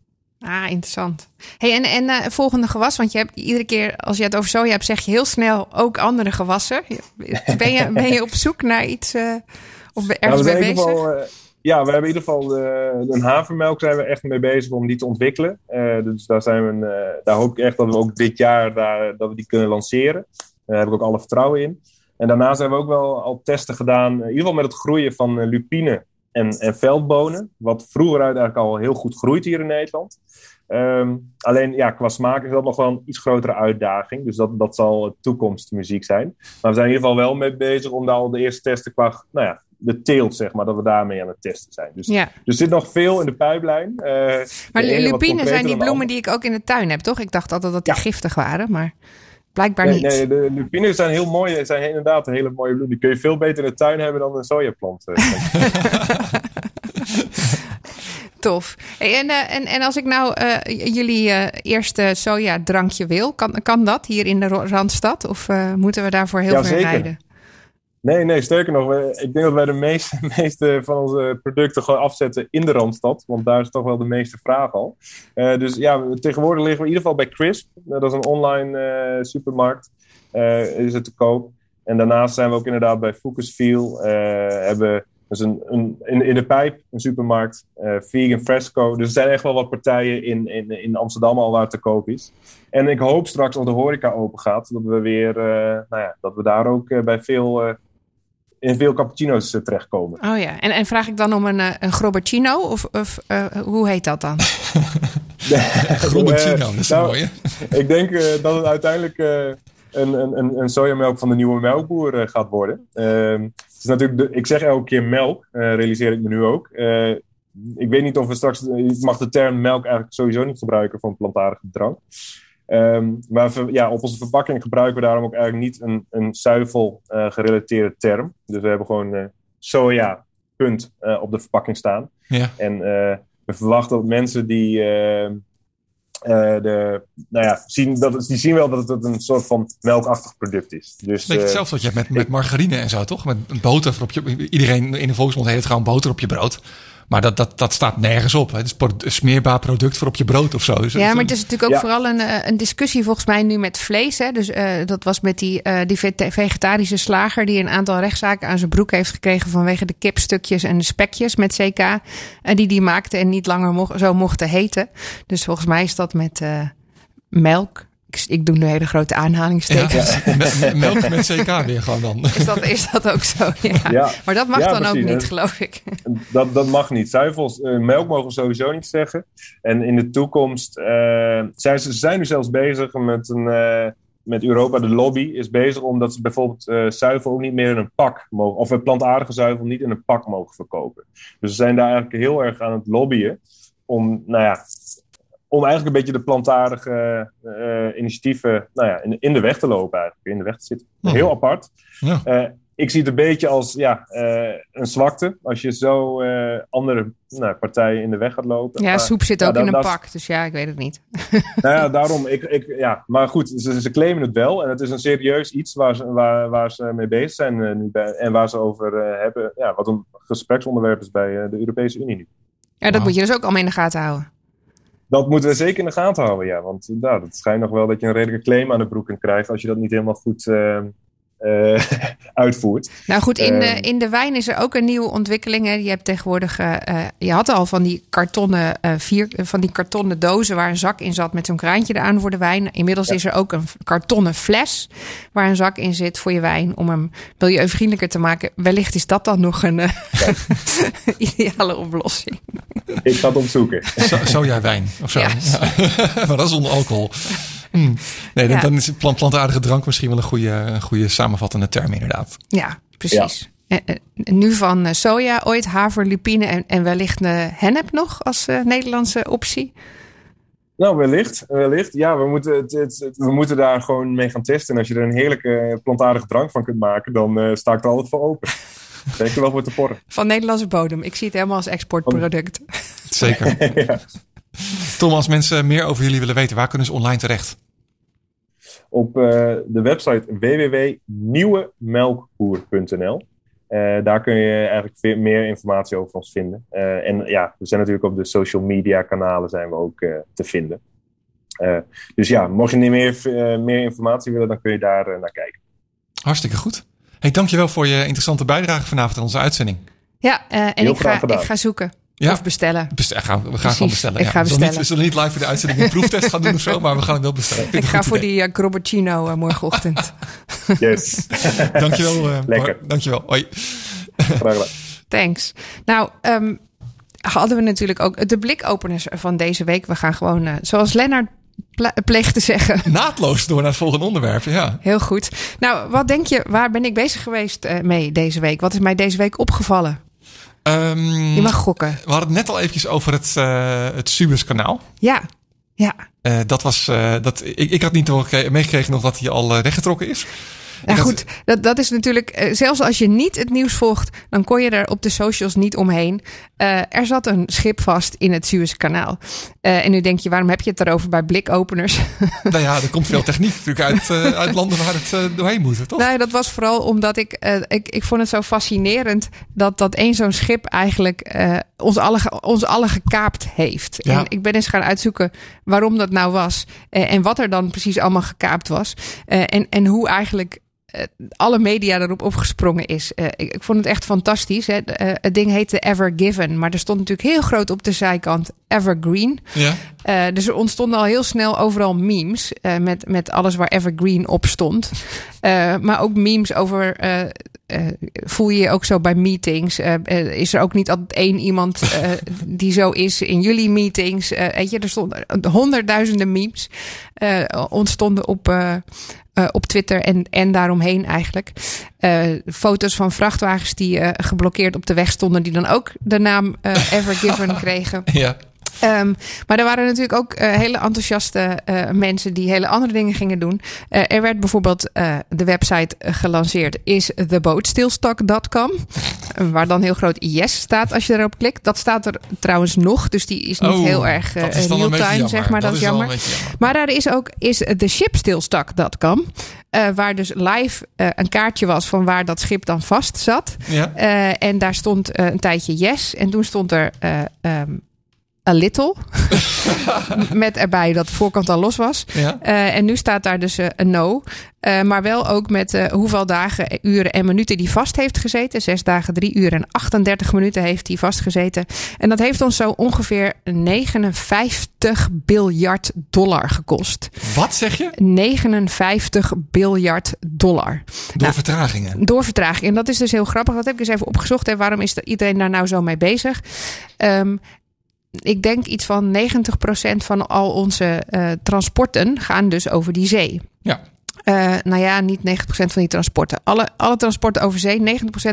Ah, interessant. Hey, en en uh, volgende gewas, want je hebt iedere keer als je het over soja hebt, zeg je heel snel ook andere gewassen. Ben je, ben je op zoek naar iets uh, of ergens ja, mee bezig? Geval, uh, ja, we hebben in ieder geval een havermelk zijn we echt mee bezig om die te ontwikkelen. dus daar, zijn we, daar hoop ik echt dat we ook dit jaar daar, dat we die kunnen lanceren. Daar heb ik ook alle vertrouwen in. En daarnaast hebben we ook wel al testen gedaan, in ieder geval met het groeien van lupine en, en veldbonen. Wat vroeger eigenlijk al heel goed groeit hier in Nederland. Um, alleen ja, qua smaak is dat nog wel een iets grotere uitdaging. Dus dat, dat zal toekomstmuziek zijn. Maar we zijn in ieder geval wel mee bezig om daar al de eerste testen qua nou ja, de teelt, zeg maar, dat we daarmee aan het testen zijn. Dus, ja. dus er zit nog veel in de pijplijn. Uh, maar lupine zijn die bloemen die ik ook in de tuin heb, toch? Ik dacht altijd dat die giftig waren, maar blijkbaar nee, niet. Nee, de lupines zijn heel mooi. Zijn inderdaad hele mooie bloemen. Die kun je veel beter in de tuin hebben dan een sojaplant. Eh. Tof. Hey, en, uh, en, en als ik nou uh, jullie uh, eerste soja-drankje wil, kan, kan dat hier in de Randstad? Of moeten we daarvoor heel ja, ver rijden? Nee, nee, sterker nog, ik denk dat wij de meeste, meeste van onze producten gewoon afzetten in de Randstad. Want daar is toch wel de meeste vraag al. dus ja, tegenwoordig liggen we in ieder geval bij Crisp. dat is een online supermarkt. is het te koop. En daarnaast zijn we ook inderdaad bij Focusfeel. hebben dus een, een, in, in de pijp, een supermarkt, vegan fresco. Dus er zijn echt wel wat partijen in, in, in Amsterdam al waar het te koop is. En ik hoop straks als de horeca open gaat, dat we weer, nou ja, dat we daar ook bij veel, in veel cappuccino's terechtkomen. Oh ja, en, en vraag ik dan om een, een grobbercino of, of hoe heet dat dan? grobbercino, dat is nou, mooi Ik denk dat het uiteindelijk een, een, een sojamelk van de nieuwe melkboer gaat worden. Ehm, is natuurlijk de, ik zeg elke keer melk, uh, realiseer ik me nu ook. Uh, ik weet niet of we straks. Je mag de term melk eigenlijk sowieso niet gebruiken voor een plantaardige drank. Um, maar ja, op onze verpakking gebruiken we daarom ook eigenlijk niet een, een zuivel uh, gerelateerde term. Dus we hebben gewoon soja, punt, op de verpakking staan. Ja. En we verwachten dat mensen die uh, de, nou ja, zien, dat, die zien wel dat het een soort van melkachtig product is. Dus, hetzelfde wat je hebt met, met margarine en zo, toch? Met boter op je. Iedereen in de volksmond heet het gewoon boter op je brood. Maar dat, dat, dat staat nergens op. Het is een smeerbaar product voor op je brood of zo. Ja, maar het is natuurlijk ook vooral een, eh, een discussie volgens mij nu met vlees. Hè? Dus uh, dat was met die, uh, die vegetarische slager die een aantal rechtszaken aan zijn broek heeft gekregen vanwege de kipstukjes en de spekjes met CK. Uh, die die maakte en niet langer mo zo mochten heten. Dus volgens mij is dat met melk ik doe nu hele grote aanhalingstekens. Ja, melk met CK weer gewoon dan. Is dat, is dat ook zo? Ja. ja. Maar dat mag dan precies. ook niet, geloof ik. Dat, dat mag niet. Zuivels, uh, melk mogen we sowieso niet zeggen. En in de toekomst uh, zijn ze zijn nu zelfs bezig met een... Uh, met Europa, de lobby is bezig omdat ze bijvoorbeeld uh, zuivel ook niet meer in een pak mogen, of plantaardige zuivel niet in een pak mogen verkopen. Dus ze zijn daar eigenlijk heel erg aan het lobbyen om, nou ja, om eigenlijk een beetje de plantaardige uh, initiatieven nou ja, in, in, de weg te lopen, eigenlijk, in de weg te zitten. Heel apart. Ja. Uh, ik zie het een beetje als ja, uh, een zwakte. Als je zo uh, andere nou, partijen in de weg gaat lopen. Ja, maar, soep zit ja, ook in een pak. Dus ja, ik weet het niet. Nou ja, daarom. Ik, ik, ja. Maar goed, ze, ze claimen het wel. En het is een serieus iets waar ze, waar, waar ze mee bezig zijn eh, nu bij, en waar ze over eh, hebben. Ja, wat een gespreksonderwerp is bij eh, de Europese Unie nu. Ja, dat moet je dus ook allemaal in de gaten houden. Dat moeten we zeker in de gaten houden, ja. Want nou, het schijnt nog wel dat je een redelijke claim aan de broek kunt krijgen als je dat niet helemaal goed eh, uitvoert. Nou goed, in, de, Ehm. in de wijn is er ook een nieuwe ontwikkeling. Hè. Je hebt tegenwoordig, eh, eh, je had al van die kartonnen, eh, vier, van die kartonnen dozen waar een zak in zat met zo'n kraantje eraan voor de wijn. Inmiddels is er ook een kartonnen fles waar een zak in zit voor je wijn om hem milieuvriendelijker te maken. Wellicht is dat dan nog een ideale oplossing. Ik ga het opzoeken. So, sojawijn of zo. Ja. Maar dat is zonder alcohol. Hmm. Nee, dan, Ja. dan is plant, plantaardige drank misschien wel een goede, een goede samenvattende term inderdaad. Ja, precies. Eh, eh, nu van eh, soja, ooit haver, lupine en, en wellicht eh, hennep nog als eh, Nederlandse optie. Nou, wellicht. wellicht. Ja, we moeten, het, het- het- we moeten daar gewoon mee gaan testen. En als je er een heerlijke plantaardige drank van kunt maken, dan eh, sta ik er altijd voor open. Denk je wel voor te porren. Van Nederlandse bodem. Ik zie het helemaal als exportproduct. Zeker. ja. Tom, als mensen meer over jullie willen weten, waar kunnen ze online terecht? Op eh, de website www.nieuwemelkboer.nl. Eh, daar kun je eigenlijk veel meer informatie over ons vinden. Eh, en ja, we zijn natuurlijk op de social media kanalen zijn we ook te vinden. Eh, dus ja, mocht je niet meer, eh, meer informatie willen, dan kun je daar naar kijken. Hartstikke goed. Hey, dankjewel voor je interessante bijdrage vanavond aan onze uitzending. Ja, eh, en Heel ik ga, graag gedaan. ik ga zoeken. Ja. Of bestellen. Best- gaan, we gaan Precies, gewoon bestellen. ik ja. ga we, zullen niet, bestellen. we zullen niet live voor de uitzending een proeftest gaan doen of zo, maar we gaan hem wel bestellen. Ik het ga voor idee. die uh, eh, morgenochtend. Yes, Dankjewel. eh, Lekker. Dankjewel. Hoi. graag gedaan. Thanks. Nou, ehm, hadden we natuurlijk ook de blikopeners van deze week. We gaan gewoon, zoals Lennart ple- pleegt te zeggen, Naadloos door naar het volgende onderwerp. Ja. heel goed. Nou, wat denk je, waar ben ik bezig geweest eh, mee deze week? Wat is mij deze week opgevallen? Ehm, Je mag gokken. we hadden het net al eventjes over het, eh het Suezkanaal. Ja, ja. Eh, dat was, eh, dat, ik, ik had niet meegekregen nog dat hij al weggetrokken is. Nou had- goed, dat, dat is natuurlijk, eh, zelfs als je niet het nieuws volgt, dan kon je er op de socials niet omheen. Eh, er zat een schip vast in het Suezkanaal. Eh, en nu denk je, waarom heb je het erover bij blikopeners? nou ja, er komt veel techniek natuurlijk uit, uit landen waar het doorheen moet, toch? Nee, dat was vooral omdat ik, ik, ik vond het zo fascinerend dat, dat één zo'n schip eigenlijk ons, allen, ge- ons allen gekaapt heeft. Ja. En ik ben eens gaan uitzoeken waarom dat nou was en wat er dan precies allemaal gekaapt was. En, en hoe eigenlijk alle media erop opgesprongen is. Eh, ik, vond het echt fantastisch. Hè. Eh, het ding heette Ever Given, maar er stond natuurlijk heel groot op de zijkant Evergreen. Ja. Eh, dus er ontstonden al heel snel overal memes eh, met, met alles waar Evergreen op stond. Eh, maar ook memes over. Eh, voel je je ook zo bij meetings? Eh, eh, is er ook niet altijd één iemand die zo is in jullie meetings? Weet je, er stonden honderdduizenden memes ontstonden op, op Twitter en, en daaromheen eigenlijk. Foto's van vrachtwagens die geblokkeerd op de weg stonden, die dan ook de naam eh, Evergiven kregen. Ja. Ehm, maar er waren natuurlijk ook eh, hele enthousiaste eh, mensen die hele andere dingen gingen doen. Eh, er werd bijvoorbeeld de website gelanceerd is theboatstillstock.com. eh, waar dan heel groot yes staat als je erop klikt. Dat staat er trouwens nog, dus die is niet Oh, heel erg real-time, zeg maar. Dat, is jammer. Maar daar is ook is theshipstillstock.com. eh waar dus live een kaartje was van waar dat schip dan vast zat. Ja. En daar stond een tijdje yes. En toen stond er eh, ehm, a little. Met erbij dat de voorkant al los was. Ja. Eh, en nu staat daar dus eh, een no. Eh, maar wel ook met hoeveel dagen, uren en minuten die vast heeft gezeten. Zes dagen, drie uur en 38 minuten heeft hij vastgezeten. En dat heeft ons zo ongeveer 59 biljard dollar gekost. Wat zeg je? 59 biljard dollar. Door Nou, vertragingen. Door vertraging. En dat is dus heel grappig. Dat heb ik eens even opgezocht. En waarom is er iedereen daar nou zo mee bezig? Ehm, ik denk iets van 90% van al onze eh, transporten gaan dus over die zee. Ja. Uh, nou ja, niet 90% van die transporten. Alle, alle transporten over zee, 90%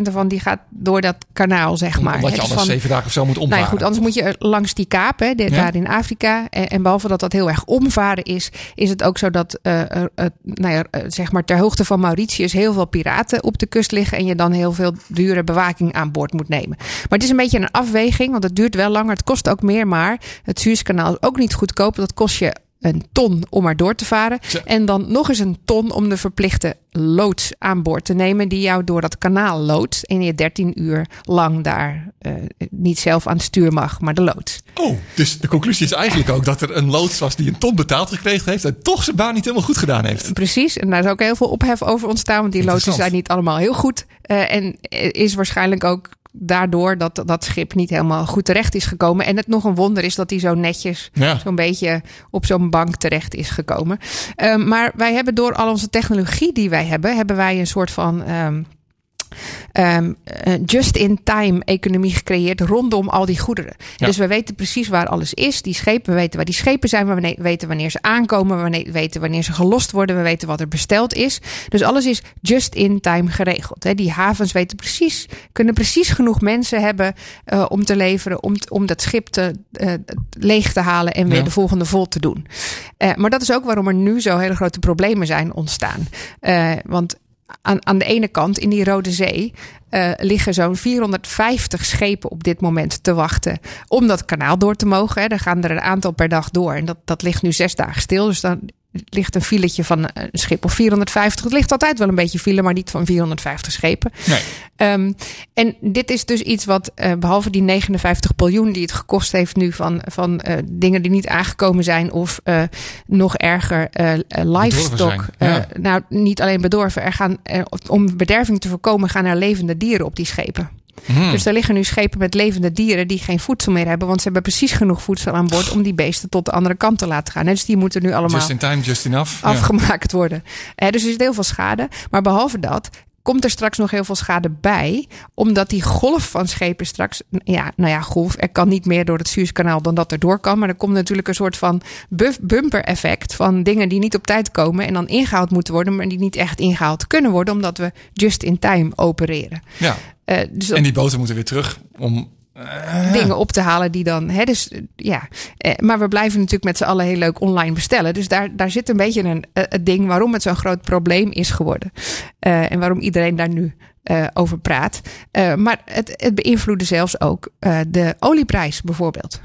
ervan die gaat door dat kanaal, zeg maar. Omdat je Dus anders van- zeven dagen of zo moet omvaren. Nou ja, goed, anders moet je langs die de- Ja. daar in Afrika. En, en behalve dat dat heel erg omvaren is, is het ook zo dat, eh, nou ja, eh, zeg maar ter hoogte van Mauritius heel veel piraten op de kust liggen. En je dan heel veel dure bewaking aan boord moet nemen. Maar het is een beetje een afweging, want het duurt wel langer. Het kost ook meer, maar het Suezkanaal is ook niet goedkoop. Dat kost je een ton om er door te varen. En dan nog eens een ton om de verplichte loods aan boord te nemen. Die jou door dat kanaal loodst. En je 13 uur lang daar eh, niet zelf aan het stuur mag, maar de loods. Oh, dus de conclusie is eigenlijk ook dat er een loods was die een ton betaald gekregen heeft. En toch zijn baan niet helemaal goed gedaan heeft. Precies, en daar is ook heel veel ophef over ontstaan. Want die loodsen Interessant. zijn niet allemaal heel goed. Eh, en is waarschijnlijk ook daardoor dat dat schip niet helemaal goed terecht is gekomen. En het nog een wonder is dat hij zo netjes Ja. zo'n beetje op zo'n bank terecht is gekomen. Ehm, maar wij hebben door al onze technologie die wij hebben, hebben wij een soort van. ehm, ehm, eh, just-in-time economie gecreëerd rondom al die goederen. Ja. Dus we weten precies waar alles is. Die schepen, we weten waar die schepen zijn. We weten wanneer ze aankomen. We weten wanneer ze gelost worden. We weten wat er besteld is. Dus alles is just-in-time geregeld. Hè. Die havens weten precies, kunnen precies genoeg mensen hebben eh, om te leveren. Om, om dat schip te, eh, leeg te halen en weer Ja. de volgende vol te doen. Maar dat is ook waarom er nu zo hele grote problemen zijn ontstaan. Want aan, aan de ene kant in die Rode Zee eh, liggen zo'n 450 schepen op dit moment te wachten om dat kanaal door te mogen. Hè. Er gaan er een aantal per dag door en dat, dat ligt nu zes dagen stil. Dus dan ligt een filetje van een schip of 450. Het ligt altijd wel een beetje file, maar niet van 450 schepen. Nee. Ehm, en dit is dus iets wat, eh, behalve die 59 biljoen die het gekost heeft nu van, van eh, dingen die niet aangekomen zijn, of eh, nog erger, eh, eh, livestock. ja. Eh, nou, niet alleen bedorven. Er gaan, om bederving te voorkomen, gaan er levende dieren op die schepen. Hmm. Dus er liggen nu schepen met levende dieren die geen voedsel meer hebben, want ze hebben precies genoeg voedsel aan boord om die beesten tot de andere kant te laten gaan. Dus die moeten nu allemaal Just in time, just enough. Afgemaakt worden. Dus er zit heel veel schade. Maar behalve dat komt er straks nog heel veel schade bij. Omdat die golf van schepen straks... Ja, nou ja, golf. Er kan niet meer door het Suezkanaal dan dat er door kan. Maar er komt natuurlijk een soort van buff- bumper effect... van dingen die niet op tijd komen en dan ingehaald moeten worden... maar die niet echt ingehaald kunnen worden... omdat we just in time opereren. Ja. Eh, dus En die boten moeten weer terug om... eh, dingen op te halen die dan. Hè, dus, eh, ja. Eh, maar we blijven natuurlijk met z'n allen heel leuk online bestellen. Dus daar, daar zit een beetje een, eh, het ding waarom het zo'n groot probleem is geworden. En waarom iedereen daar nu over praat. Maar het, het beïnvloedde zelfs ook de olieprijs bijvoorbeeld.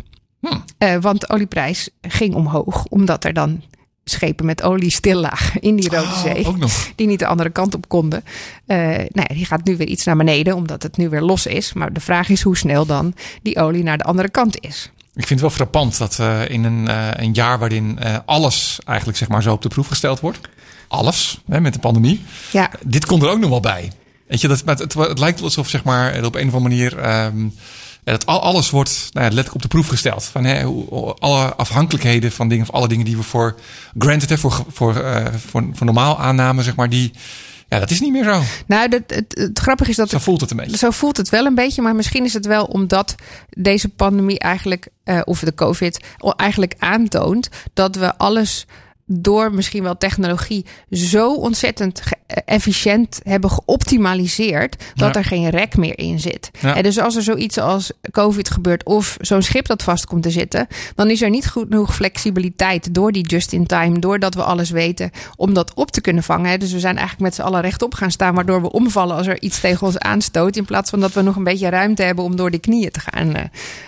Eh, want de olieprijs ging omhoog, omdat er dan schepen met olie stil lagen in die Rode oh, Zee ook nog. die niet de andere kant op konden. Eh, nou ja, die gaat nu weer iets naar beneden, omdat het nu weer los is. Maar de vraag is hoe snel dan die olie naar de andere kant is. Ik vind het wel frappant dat eh, in een, eh, een jaar waarin alles eigenlijk zeg maar zo op de proef gesteld wordt. Alles, hè, met de pandemie. Ja, Dit komt er ook nog wel bij. Weet je, dat, maar het, het, lijkt alsof zeg maar, op een of andere manier... ehm, ja, dat al, alles wordt nou ja, letterlijk op de proef gesteld. Van, hè, hoe, alle afhankelijkheden van dingen, of alle dingen die we voor granted, hè, voor, voor, eh, voor, voor normaal aannamen, zeg maar, die, ja, dat is niet meer zo. nou, het, het, het grappige is dat Zo voelt het een beetje. Zo voelt het wel een beetje, maar misschien is het wel omdat deze pandemie eigenlijk, eh, of de COVID, eigenlijk aantoont dat we alles door misschien wel technologie zo ontzettend eh, efficiënt hebben geoptimaliseerd dat Ja. er geen rek meer in zit. Ja. En dus als er zoiets als COVID gebeurt of zo'n schip dat vast komt te zitten, dan is er niet goed genoeg flexibiliteit door die just-in-time, doordat we alles weten, om dat op te kunnen vangen. Dus we zijn eigenlijk met z'n allen rechtop gaan staan, waardoor we omvallen als er iets tegen ons aanstoot, in plaats van dat we nog een beetje ruimte hebben om door die knieën te gaan. eh,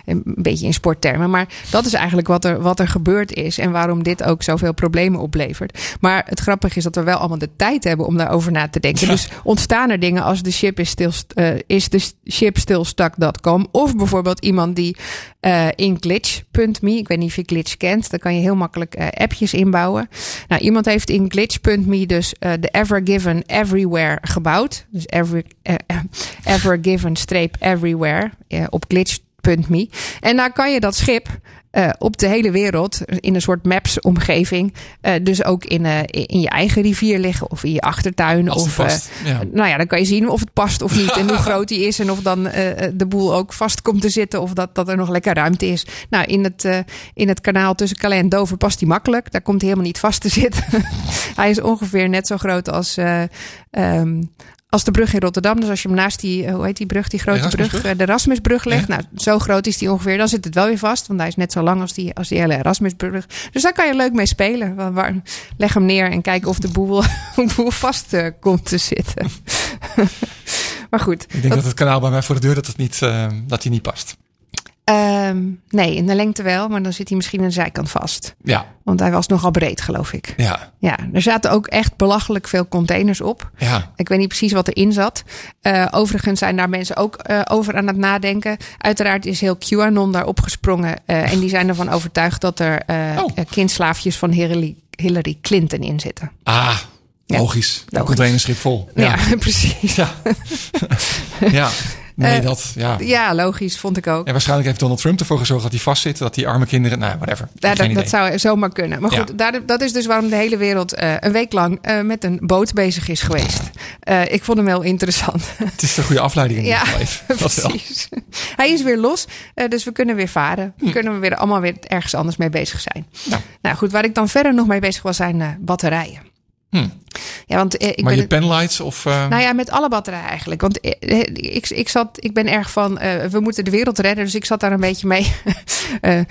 Een beetje in sporttermen. Maar dat is eigenlijk wat er, wat er gebeurd is en waarom dit ook zoveel problemen oplevert. Maar het grappige is dat we wel allemaal de tijd hebben om daarover na te denken. Ja. Dus ontstaan er dingen als de ship is, stil, eh, is de ship stilstuck.com. Of bijvoorbeeld iemand die eh, in glitch.me, ik weet niet of je glitch kent, daar kan je heel makkelijk eh, appjes inbouwen. Nou, iemand heeft in glitch.me dus de Ever Given Everywhere gebouwd. Dus every, Ever Given streep Everywhere op glitch.me. En daar kan je dat schip eh, op de hele wereld in een soort maps-omgeving. Eh, dus ook in, eh, in je eigen rivier liggen of in je achtertuin. Als het of, past, ja. Nou ja, dan kan je zien of het past of niet. En hoe groot die is. En of dan de boel ook vast komt te zitten. Of dat, dat er nog lekker ruimte is. Nou, in het, in het kanaal tussen Calais en Dover past hij makkelijk. Daar komt hij helemaal niet vast te zitten. hij is ongeveer net zo groot als. eh, ehm, als de brug in Rotterdam, dus als je hem naast die, eh, hoe heet die brug, die grote Erasmusbrug? brug, eh, de Erasmusbrug legt. Ja. Nou, zo groot is die ongeveer. Dan zit het wel weer vast, want hij is net zo lang als die, als die hele Erasmusbrug. Dus daar kan je leuk mee spelen. Leg hem neer en kijk of de boel, boel vast eh, komt te zitten. maar goed, Ik denk dat het kanaal bij mij voor de deur dat het niet, dat hij niet past. Ehm, nee, in de lengte wel, maar dan zit hij misschien aan de zijkant vast. Ja, Want hij was nogal breed, geloof ik. ja, Ja, er zaten ook echt belachelijk veel containers op. ja. Ik weet niet precies wat erin zat. Eh, overigens zijn daar mensen ook eh, over aan het nadenken. Uiteraard is heel QAnon daar opgesprongen. eh, en die zijn ervan overtuigd dat er Oh. kindslaafjes van Hillary, Hillary Clinton in zitten. Ah, logisch. Een logisch. containerschip vol. Ja, precies. Ja. ja. Nee, Eh, dat, ja. Ja, logisch, vond ik ook. En waarschijnlijk heeft Donald Trump ervoor gezorgd dat hij vastzit. Dat die arme kinderen, nou, whatever. Ja, dat, dat zou zomaar kunnen. Maar Ja. goed, daar, dat is dus waarom de hele wereld eh, een week lang eh, met een boot bezig is geweest. Ik vond hem heel interessant. Het is een goede afleiding in Ja, ieder geval even. Dat wel. Precies. Hij is weer los, dus we kunnen weer varen. Hm. Kunnen we weer allemaal weer ergens anders mee bezig zijn. Nou. Nou goed, waar ik dan verder nog mee bezig was, zijn batterijen. Hm. Ja, want eh, ik Maar ben je penlights of... eh, nou ja, met alle batterijen eigenlijk. Want eh, eh, ik, ik, zat, ik ben erg van, we moeten de wereld redden. Dus ik zat daar een beetje mee.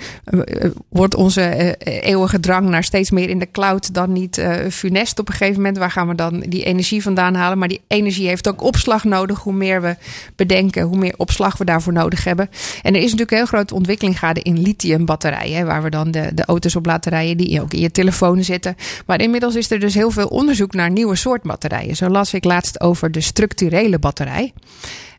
Wordt onze eeuwige drang naar steeds meer in de cloud dan niet funest op een gegeven moment? Waar gaan we dan die energie vandaan halen? Maar die energie heeft ook opslag nodig. Hoe meer we bedenken, hoe meer opslag we daarvoor nodig hebben. En er is natuurlijk een heel grote ontwikkeling gaande in lithiumbatterijen. Waar we dan de, de auto's op laten rijden die ook in je telefoon zitten. Maar inmiddels is er dus heel veel onderzoek naar nieuwe soort batterijen. Zo las ik laatst over de structurele batterij.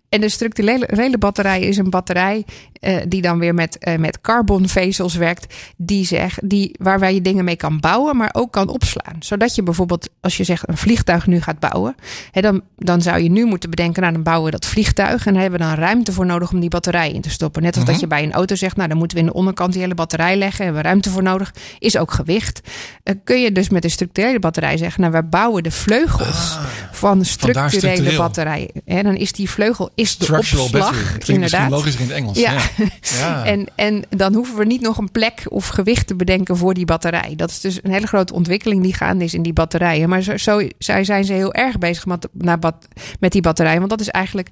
En de structurele batterij is een batterij eh, die dan weer met, eh, met carbonvezels werkt. Die zeg, die, waar je dingen mee kan bouwen, maar ook kan opslaan. Zodat je bijvoorbeeld, als je zegt een vliegtuig nu gaat bouwen. Hè, dan, dan zou je nu moeten bedenken, nou dan bouwen we dat vliegtuig. En daar hebben we dan ruimte voor nodig om die batterij in te stoppen. Net als dat je bij een auto zegt, nou dan moeten we in de onderkant die hele batterij leggen. Hebben we ruimte voor nodig. Is ook gewicht. Eh, kun je dus met een structurele batterij zeggen, nou we bouwen de vleugels van structurele. En dan is die vleugel is de structural opslag. battery. Inderdaad. logischer in het Engels. Ja. Ja. ja. En, en dan hoeven we niet nog een plek of gewicht te bedenken voor die batterij. Dat is dus een hele grote ontwikkeling die gaande is in die batterijen. Maar zo, zo zij zijn ze heel erg bezig met, met die batterijen. Want dat is eigenlijk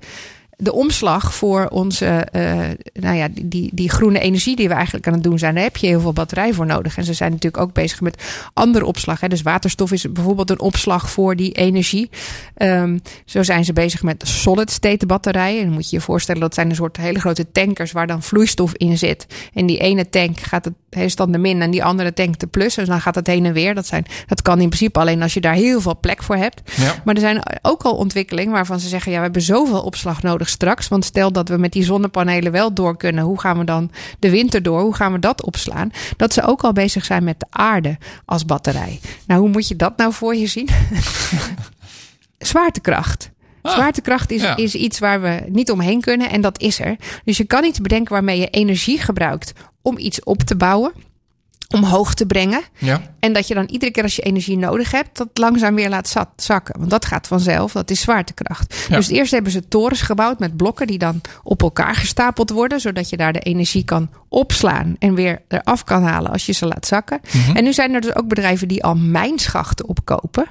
de omslag voor onze, eh, nou ja, die, die, die groene energie die we eigenlijk aan het doen zijn. Daar heb je heel veel batterij voor nodig. En ze zijn natuurlijk ook bezig met andere opslag. Hè. Dus waterstof is bijvoorbeeld een opslag voor die energie. Ehm, zo zijn ze bezig met solid state batterijen. En dan moet je je voorstellen, dat zijn een soort hele grote tankers waar dan vloeistof in zit. En die ene tank gaat het, is dan de min en die andere tank de plus. Dus dan gaat het heen en weer. Dat, zijn, dat kan in principe alleen als je daar heel veel plek voor hebt. Ja. Maar er zijn ook al ontwikkelingen waarvan ze zeggen: ja, we hebben zoveel opslag nodig straks. Want stel dat we met die zonnepanelen wel door kunnen, hoe gaan we dan de winter door? Hoe gaan we dat opslaan? Dat ze ook al bezig zijn met de aarde als batterij. Nou, hoe moet je dat nou voor je zien? Zwaartekracht. Ah, Zwaartekracht is, ja. is iets waar we niet omheen kunnen en dat is er. Dus je kan iets bedenken waarmee je energie gebruikt om iets op te bouwen, omhoog te brengen. ja. En dat je dan iedere keer als je energie nodig hebt, dat langzaam weer laat zat- zakken. Want dat gaat vanzelf, dat is zwaartekracht. Ja. Dus eerst hebben ze torens gebouwd met blokken die dan op elkaar gestapeld worden, zodat je daar de energie kan opslaan en weer eraf kan halen als je ze laat zakken. En nu zijn er dus ook bedrijven die al mijnschachten opkopen,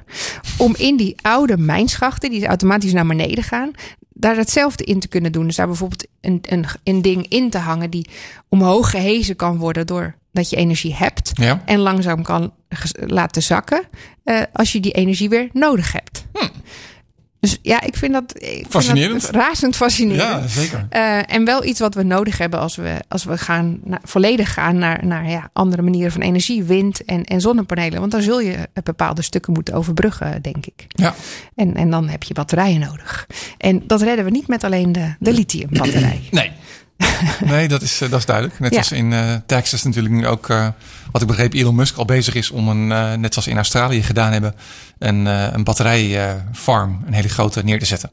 om in die oude mijnschachten, die automatisch naar beneden gaan, daar hetzelfde in te kunnen doen. Dus daar bijvoorbeeld een, een, een ding in te hangen die omhoog gehezen kan worden door dat je energie hebt Ja. en langzaam kan laten zakken eh, als je die energie weer nodig hebt. Dus ja, ik vind dat, ik vind Hm. Fascinerend. dat razend fascinerend. Ja, zeker. Eh, en wel iets wat we nodig hebben als we, als we gaan volledig gaan naar, naar ja, andere manieren van energie, wind en, en zonnepanelen. Want dan zul je eh, bepaalde stukken moeten overbruggen, denk ik. Ja. En, en dan heb je batterijen nodig. En dat redden we niet met alleen de, de lithiumbatterij. Nee. Nee, dat is, eh, dat is duidelijk. Net Ja. als in eh, Texas natuurlijk nu ook, eh, wat ik begreep, Elon Musk al bezig is om een, net zoals in Australië gedaan hebben, een, een batterijfarm, een hele grote, neer te zetten.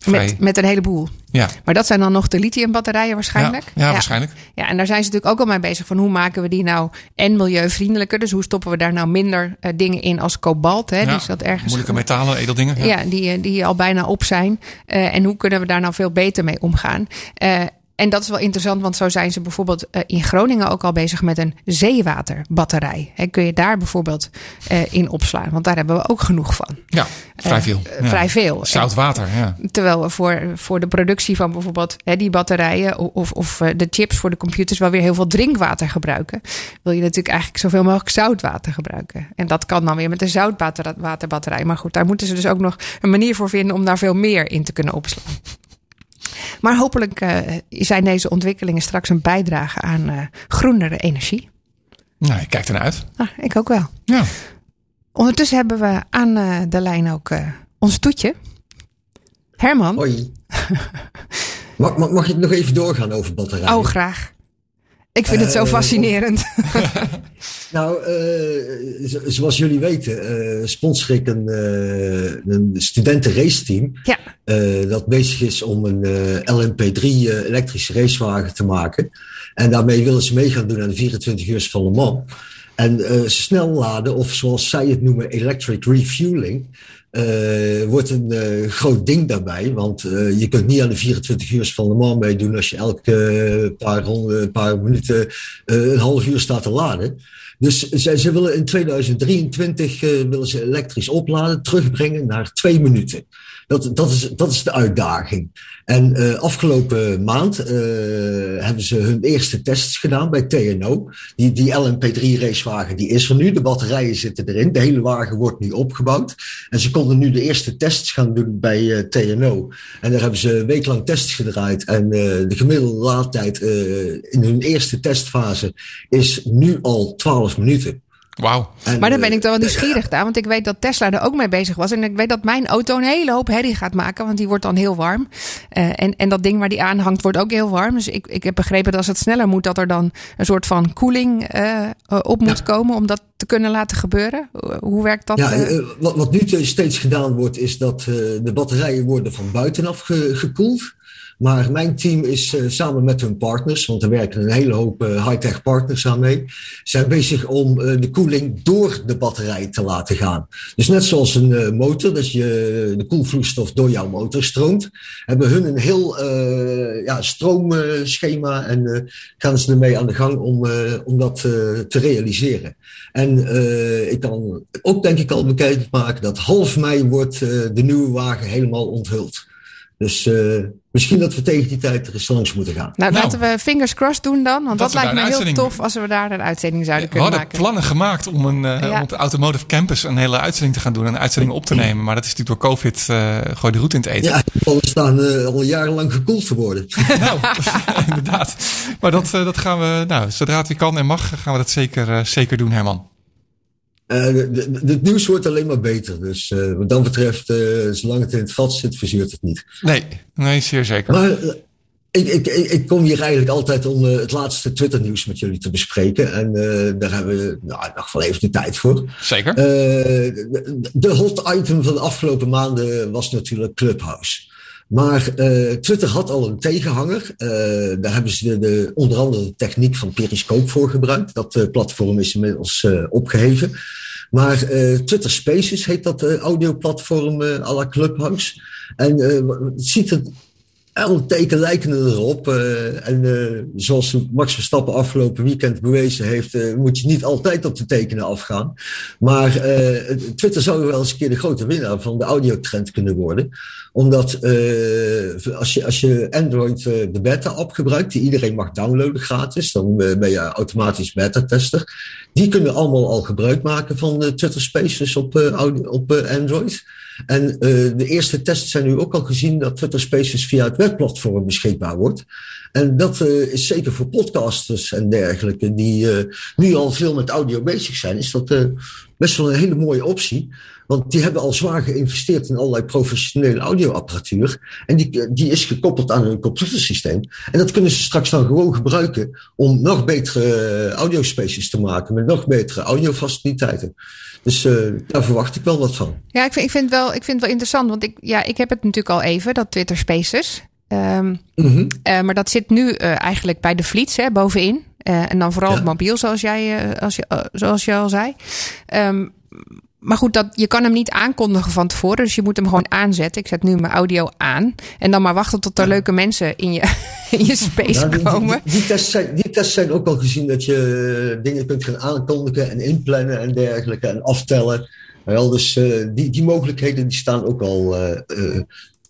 Vrij- Met, met een heleboel. ja. Maar dat zijn dan nog de lithiumbatterijen waarschijnlijk. Ja, ja, waarschijnlijk. Ja, en daar zijn ze natuurlijk ook al mee bezig van hoe maken we die nou en milieuvriendelijker. Dus hoe stoppen we daar nou minder dingen in als kobalt. Hè? Ja, Die zat ergens Moeilijke metalen, edeldingen. Ja. ja, die, die al bijna op zijn. En hoe kunnen we daar nou veel beter mee omgaan? En dat is wel interessant, want zo zijn ze bijvoorbeeld eh, in Groningen ook al bezig met een zeewaterbatterij. Hè, kun je daar bijvoorbeeld eh, in opslaan? Want daar hebben we ook genoeg van. Ja, vrij Eh, veel. Ja. Vrij veel. Zout water, ja. Terwijl we voor, voor de productie van bijvoorbeeld die batterijen of, of de chips voor de computers wel weer heel veel drinkwater gebruiken, wil je natuurlijk eigenlijk zoveel mogelijk zoutwater gebruiken. En dat kan dan weer met een zoutwaterbatterij. Maar goed, daar moeten ze dus ook nog een manier voor vinden om daar veel meer in te kunnen opslaan. Maar hopelijk eh, zijn deze ontwikkelingen straks een bijdrage aan eh, groenere energie. Nou, ik kijk ernaar uit. Nou, ik ook wel. Ja. Ondertussen hebben we aan eh, de lijn ook eh, ons toetje. Herman. Hoi. mag, mag, mag ik nog even doorgaan over batterijen? Oh, graag. Ik vind het zo Eh, fascinerend. Nou, eh, zo- zoals jullie weten, eh sponsor ik een, een studentenraceteam. Ja. dat bezig is om een eh, LMP3 eh, elektrische racewagen te maken. En daarmee willen ze mee gaan doen aan de 24 uur van Le Mans. En eh, snel laden, of zoals zij het noemen, electric refueling. Eh, wordt een eh, groot ding daarbij. Want eh, je kunt niet aan de 24 uur van Le Mans meedoen als je elke paar, honderd, paar minuten een half uur staat te laden. Dus zij, ze willen in 2023 eh, willen ze elektrisch opladen, terugbrengen naar twee minuten. Dat, dat, is, dat is de uitdaging. En eh, afgelopen maand eh, hebben ze hun eerste tests gedaan bij TNO. Die, die LMP3 racewagen die is er nu. De batterijen zitten erin. De hele wagen wordt nu opgebouwd. En ze konden nu de eerste tests gaan doen bij eh, TNO. En daar hebben ze een week lang tests gedraaid. En de gemiddelde laadtijd in hun eerste testfase is nu al 12 minuten. Wauw. Maar dan ben eh, ik dan wel nieuwsgierig daar. Want ik weet dat Tesla er ook mee bezig was. En ik weet dat mijn auto een hele hoop herrie gaat maken. Want die wordt dan heel warm. Eh, en, en dat ding waar die aan hangt wordt ook heel warm. Dus ik, ik heb begrepen dat als het sneller moet... dat er dan een soort van koeling eh, op moet komen... om dat te kunnen laten gebeuren. Hoe- Hoe werkt dat? Ja, wat, wat nu te- steeds gedaan wordt, is dat eh, de batterijen worden van buitenaf ge- gekoeld. Maar mijn team is eh, samen met hun partners, want er werken een hele hoop eh, high-tech partners aan mee, zijn bezig om eh, de koeling door de batterij te laten gaan. Dus net zoals een motor, dat je de koelvloeistof door jouw motor stroomt, hebben hun een heel ja, stroomschema en gaan ze ermee aan de gang om, om dat te realiseren. En ik kan ook denk ik al bekend maken dat half mei wordt de nieuwe wagen helemaal onthuld. Dus eh, misschien dat we tegen die tijd er eens langs moeten gaan. nou, nou. laten we fingers crossed doen dan. Want Dat we lijkt me heel uitzending- tof als we daar een uitzending zouden We kunnen hadden maken. plannen gemaakt om, een, eh, Ja. om op de Automotive Campus een hele uitzending te gaan doen. Een uitzending op te nemen. Maar dat is natuurlijk door COVID uh, gooi de route in het eten. Ja, we staan uh, al jarenlang gekoeld te worden. nou, inderdaad. Maar dat, uh, dat gaan we, nou, zodra het weer kan en mag, gaan we dat zeker, uh, zeker doen, Herman. Uh, het nieuws wordt alleen maar beter. Dus uh, wat dat betreft, uh, zolang het in het vat zit, verzuurt het niet. Nee, nee zeer zeker. Maar ik, ik, ik, kom hier eigenlijk altijd om het laatste Twitter-nieuws met jullie te bespreken. En daar hebben we nou, in geval even de tijd voor. Zeker. De, de hot item van de afgelopen maanden was natuurlijk Clubhouse. Maar uh, Twitter had al een tegenhanger. Uh, daar hebben ze de, de, onder andere de techniek van Periscope voor gebruikt. Dat uh, platform is inmiddels opgeheven. Maar Twitter Spaces heet dat audioplatform à la Clubhouse. En het ziet er alle teken lijken erop. Uh, en uh, zoals Max Verstappen afgelopen weekend bewezen heeft, uh, moet je niet altijd op de tekenen afgaan. Maar Twitter zou wel eens een keer de grote winnaar van de audiotrend kunnen worden. Omdat als, je, als je Android de beta-app gebruikt, die iedereen mag downloaden gratis, dan ben je automatisch beta-tester. Die kunnen allemaal al gebruik maken van Twitter Spaces op, op Android. En uh, de eerste tests zijn nu ook al gezien dat Twitter Spaces via het webplatform beschikbaar wordt. En dat uh, is zeker voor podcasters en dergelijke, die uh, nu al veel met audio bezig zijn, is dat best wel een hele mooie optie. Want die hebben al zwaar geïnvesteerd in allerlei professionele audioapparatuur. En die, die is gekoppeld aan hun computersysteem. En dat kunnen ze straks dan gewoon gebruiken om nog betere audiospaces te maken. Met nog betere audiofaciliteiten. Dus uh, daar verwacht ik wel wat van. Ja, ik vind, ik vind, het, wel, ik vind het wel interessant. Want ik, ja, ik heb het natuurlijk al even, dat Twitter Spaces. Um, mm-hmm. uh, maar dat zit nu uh, eigenlijk bij de Fleets, hè, bovenin. en dan vooral ja. op mobiel, zoals jij, als je, zoals je al zei. Um, maar goed, dat, je kan hem niet aankondigen van tevoren. Dus je moet hem gewoon aanzetten. Ik zet nu mijn audio aan. En dan maar wachten tot er ja. leuke mensen in je, in je space ja, die, komen. Die, die, tests zijn, die tests zijn ook al gezien dat je dingen kunt gaan aankondigen en inplannen en dergelijke. En aftellen. Wel, dus uh, die, die mogelijkheden die staan ook al uh, uh,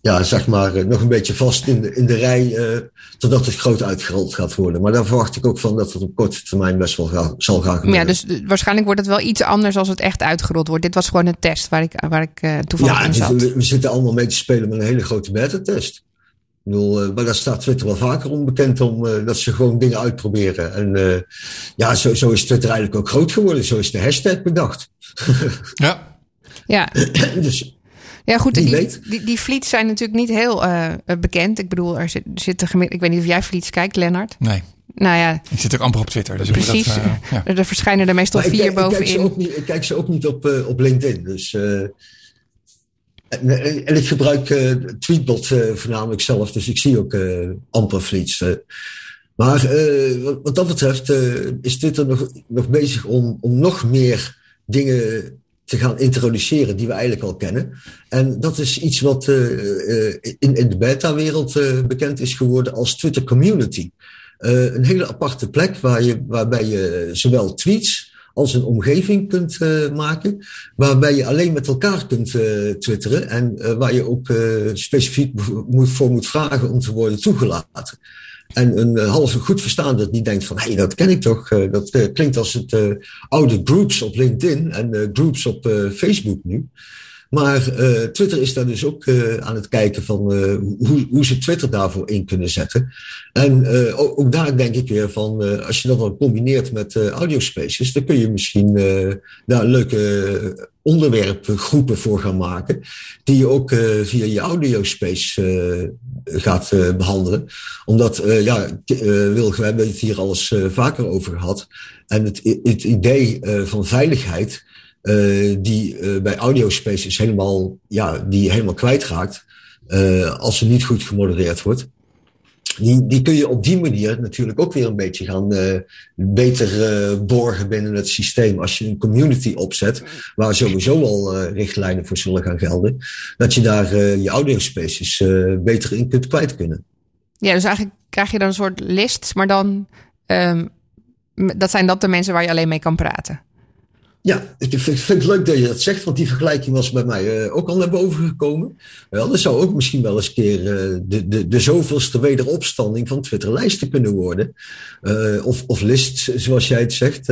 ja, zeg maar, nog een beetje vast in de, in de rij, uh, totdat het groot uitgerold gaat worden. Maar daar verwacht ik ook van dat het op korte termijn best wel ga, zal gaan gebeuren. Ja, dus waarschijnlijk wordt het wel iets anders als het echt uitgerold wordt. Dit was gewoon een test waar ik, waar ik uh, toevallig ja, in zat. We, we zitten allemaal mee te spelen met een hele grote beta-test. Ik bedoel, uh, maar daar staat Twitter wel vaker onbekend om uh, dat ze gewoon dingen uitproberen. En uh, ja, zo, zo is Twitter eigenlijk ook groot geworden. Zo is de hashtag bedacht. ja. Ja. dus ja, goed. Die, weet. die, die fleets zijn natuurlijk niet heel uh, bekend. Ik bedoel, er zit, zitten gemiddeld. Ik weet niet of jij fleets kijkt, Lennart. Nee. Nou ja. Ik zit ook amper op Twitter. Dus Precies. Dat, uh, ja. Er verschijnen er meestal Maar ik, vier kijk- ik, kijk ze bovenin. ook niet, ik kijk ze ook niet op, uh, op LinkedIn. Dus, uh, en, en, ik gebruik uh, Tweetbot uh, voornamelijk zelf, dus ik zie ook uh, amper fleets. Uh. Maar wat, wat, dat betreft is Twitter nog, nog bezig om, om nog meer dingen te gaan introduceren die we eigenlijk al kennen. En dat is iets wat in, in de beta-wereld bekend is geworden als Twitter Community. Een hele aparte plek waar je, waarbij je zowel tweets als een omgeving kunt maken, waarbij je alleen met elkaar kunt twitteren en waar je ook specifiek moet, voor moet vragen om te worden toegelaten. En een halve goed verstaande die denkt van, hé, hey, dat ken ik toch, dat klinkt als het oude groups op LinkedIn en groups op Facebook nu. Maar uh, Twitter is daar dus ook uh, aan het kijken van uh, hoe, hoe ze Twitter daarvoor in kunnen zetten. En ook, ook, daar denk ik weer van, als je dat dan combineert met audiospaces, dan kun je misschien daar leuke onderwerpgroepen voor gaan maken, die je ook via je audiospace gaat behandelen. Omdat, ja, Wilg, we hebben het hier alles vaker over gehad. En het, het idee van veiligheid, uh, die uh, bij audiospaces helemaal, ja, die helemaal kwijtraakt uh, als ze niet goed gemodereerd wordt. Die, die kun je op die manier natuurlijk ook weer een beetje gaan beter borgen binnen het systeem. Als je een community opzet, waar sowieso al richtlijnen voor zullen gaan gelden, dat je daar je audiospaces beter in kunt kwijt kunnen. Ja, dus eigenlijk krijg je dan een soort list, maar dan um, dat zijn dat de mensen waar je alleen mee kan praten. Ja, ik vind, het leuk dat je dat zegt, want die vergelijking was bij mij uh, ook al naar boven gekomen. Wel, dat zou ook misschien wel eens een keer uh, de, de, de zoveelste wederopstanding van Twitter-lijsten kunnen worden. Uh, of, of lists, zoals jij het zegt.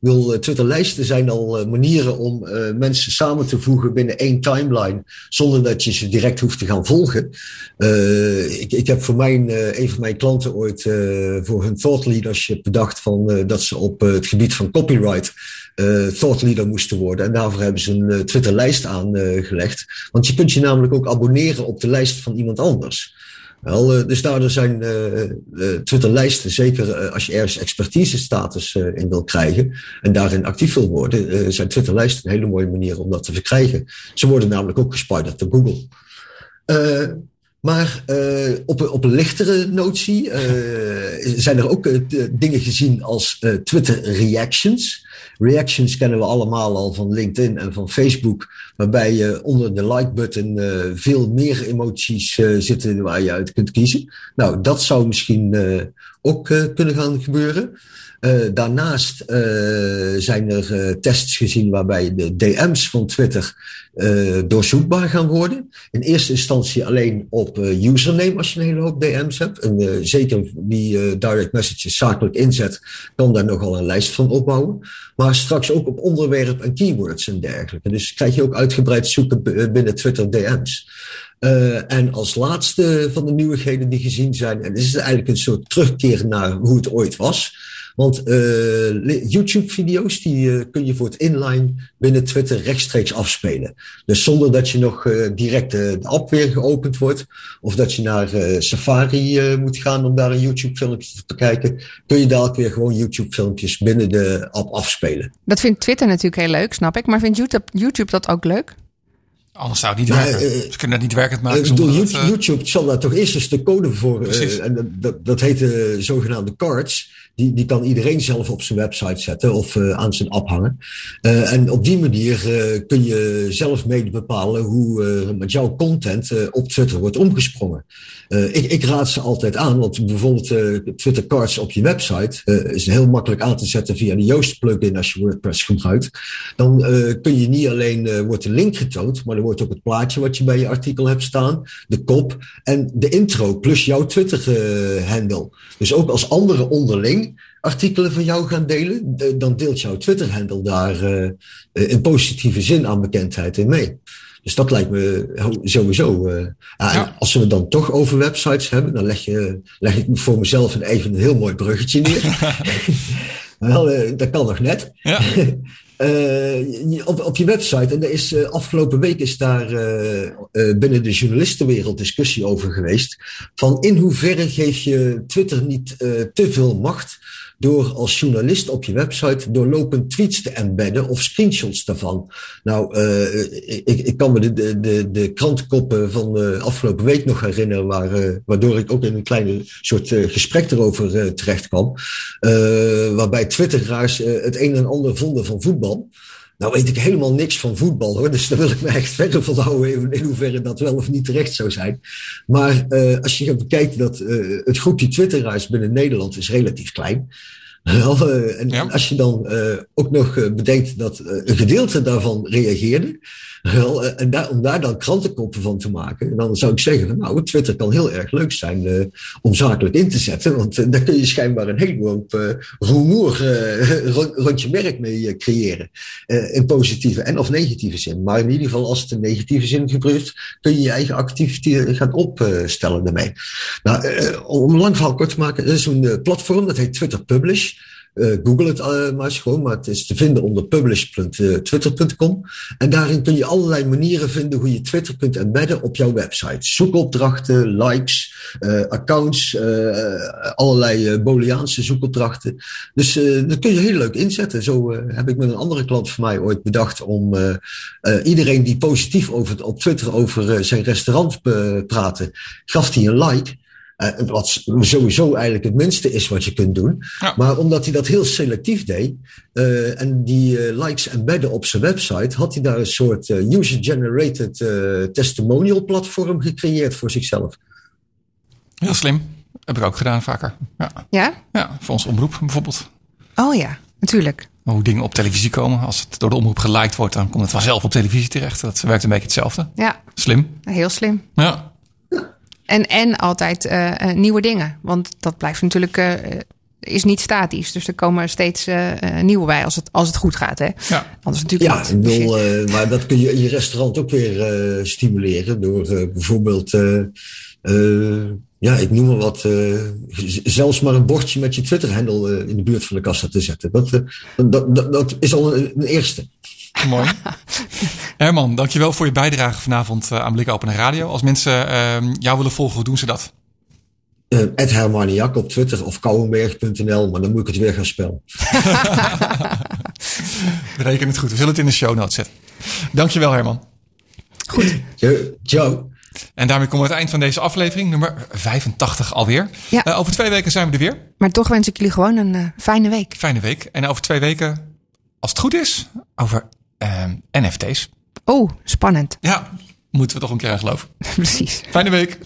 wil Twitter-lijsten zijn al manieren om mensen samen te voegen binnen één timeline, zonder dat je ze direct hoeft te gaan volgen. ik, ik heb voor mijn, een van mijn klanten ooit voor hun thought leadership bedacht van, dat ze op het gebied van copyright uh, thought leader moesten worden. En daarvoor hebben ze een uh, Twitter-lijst aangelegd. Want je kunt je namelijk ook abonneren op de lijst van iemand anders. Wel, dus daardoor zijn Twitter-lijsten, zeker als je ergens expertise-status in wil krijgen en daarin actief wil worden, zijn Twitter-lijsten een hele mooie manier om dat te verkrijgen. Ze worden namelijk ook gespiderd door Google. Maar uh, op, op een lichtere notie uh, zijn er ook uh, dingen gezien als Twitter reactions. Reactions kennen we allemaal al van LinkedIn en van Facebook, waarbij je onder de like-button veel meer emoties zitten waar je uit kunt kiezen. Nou, dat zou misschien ook kunnen gaan gebeuren. Uh, daarnaast uh, zijn er uh, tests gezien waarbij de DM's van Twitter doorzoekbaar gaan worden. In eerste instantie alleen op username als je een hele hoop DM's hebt. En zeker wie direct messages zakelijk inzet, kan daar nogal een lijst van opbouwen. Maar straks ook op onderwerp en keywords en dergelijke. Dus krijg je ook uitgebreid zoeken binnen Twitter DM's. Uh, en als laatste van de nieuwigheden die gezien zijn, en dit is eigenlijk een soort terugkeer naar hoe het ooit was. Want uh, YouTube-video's die uh, kun je voor het inline binnen Twitter rechtstreeks afspelen. Dus zonder dat je nog uh, direct de app weer geopend wordt, of dat je naar Safari moet gaan om daar een YouTube-filmpje te kijken, kun je dadelijk weer gewoon YouTube-filmpjes binnen de app afspelen. Dat vindt Twitter natuurlijk heel leuk, snap ik. Maar vindt YouTube, YouTube dat ook leuk? Anders zou het niet werken. Uh, Ze kunnen dat niet werkend maken. Ik bedoel, YouTube, uh, YouTube zal daar toch eerst eens de code voor. Uh, en dat, dat, dat heet de zogenaamde cards. Die, die kan iedereen zelf op zijn website zetten of uh, aan zijn app hangen. Uh, en op die manier uh, kun je zelf mede bepalen hoe met jouw content op Twitter wordt omgesprongen. ik, ik raad ze altijd aan, want bijvoorbeeld Twitter Cards op je website is heel makkelijk aan te zetten via de Yoast plugin als je WordPress gebruikt. Dan kun je niet alleen wordt de link getoond, maar er wordt ook het plaatje wat je bij je artikel hebt staan, de kop en de intro plus jouw Twitter handle. Dus ook als anderen onderling artikelen van jou gaan delen, dan deelt jouw Twitter-handle daar uh, in positieve zin aan bekendheid in mee. Dus dat lijkt me sowieso. Uh, ja. Als we het dan toch over websites hebben, dan leg, je, leg ik voor mezelf een, even een heel mooi bruggetje neer. Wel, uh, dat kan nog net. Ja. Uh, op, op je website, en er is, uh, afgelopen week is daar binnen de journalistenwereld discussie over geweest. Van in hoeverre geef je Twitter niet te veel macht door als journalist op je website doorlopend tweets te embedden of screenshots daarvan. Nou, uh, ik, ik kan me de, de, de, krantenkoppen van de afgelopen week nog herinneren, waar, uh, waardoor ik ook in een kleine soort uh, gesprek erover terecht kwam. waarbij twitteraars het een en ander vonden van voetbal. Nou weet ik helemaal niks van voetbal hoor, dus daar wil ik me echt verder van houden in hoeverre dat wel of niet terecht zou zijn. Maar uh, als je bekijkt dat uh, het groepje Twitteraars binnen Nederland is relatief klein. Uh, en, ja. en, als je dan ook nog bedenkt dat een gedeelte daarvan reageerde, eh, en daar, om daar dan krantenkoppen van te maken, dan zou ik zeggen, van, nou, Twitter kan heel erg leuk zijn om zakelijk in te zetten. Want daar kun je schijnbaar een hele hoop uh, rumoer rond, rond, je merk mee creëren. in positieve en of negatieve zin. Maar in ieder geval, als het in negatieve zin gebruikt, kun je je eigen activiteit gaan opstellen daarmee. Nou, om een lang verhaal kort te maken, er is een platform, dat heet Twitter Publish. Uh, Google het uh, maar eens gewoon, maar het is te vinden onder publish.twitter.com. En daarin kun je allerlei manieren vinden hoe je Twitter kunt embedden op jouw website. Zoekopdrachten, likes, accounts, allerlei Booleaanse zoekopdrachten. Dus dat kun je heel leuk inzetten. Zo heb ik met een andere klant van mij ooit bedacht om iedereen die positief over, op Twitter over zijn restaurant praten, gaf hij een like. Uh, wat sowieso eigenlijk het minste is wat je kunt doen. Ja. Maar omdat hij dat heel selectief deed uh, en die uh, likes embedden op zijn website, had hij daar een soort user-generated testimonial platform gecreëerd voor zichzelf. Heel slim. Heb ik ook gedaan vaker. Ja? Ja, ja voor ons omroep bijvoorbeeld. Oh ja, natuurlijk. Hoe dingen op televisie komen. Als het door de omroep geliked wordt, dan komt het vanzelf op televisie terecht. Dat werkt een beetje hetzelfde. Ja. Slim. Heel slim. Ja. En, en altijd uh, uh, nieuwe dingen. Want dat blijft natuurlijk. Uh, is niet statisch. Dus er komen steeds nieuwe bij als het, als het goed gaat. Hè? Ja. Anders natuurlijk ja, niet. Bedoel, maar dat kun je in je restaurant ook weer stimuleren. Door bijvoorbeeld. ja, ik noem maar wat. zelfs maar een bordje met je Twitter-handle in de buurt van de kassa te zetten. Dat, dat, dat, dat is al een, een eerste. Mooi. Herman, dankjewel voor je bijdrage vanavond aan Blik Open Radio. Als mensen uh, jou willen volgen, hoe doen ze dat? Uh, Hermaniak op Twitter of kouwenberg.nl, maar dan moet ik het weer gaan spellen. We rekenen het goed. We zullen het in de show notes zetten. Dankjewel Herman. Goed. Ciao. En daarmee komen we het eind van deze aflevering, nummer 85 alweer. Ja. Uh, over twee weken zijn we er weer. Maar toch wens ik jullie gewoon een uh, fijne week. Fijne week. En over twee weken, als het goed is, over um, NFT's. Oh, spannend. Ja, moeten we toch een keer aan geloven. Precies. Fijne week.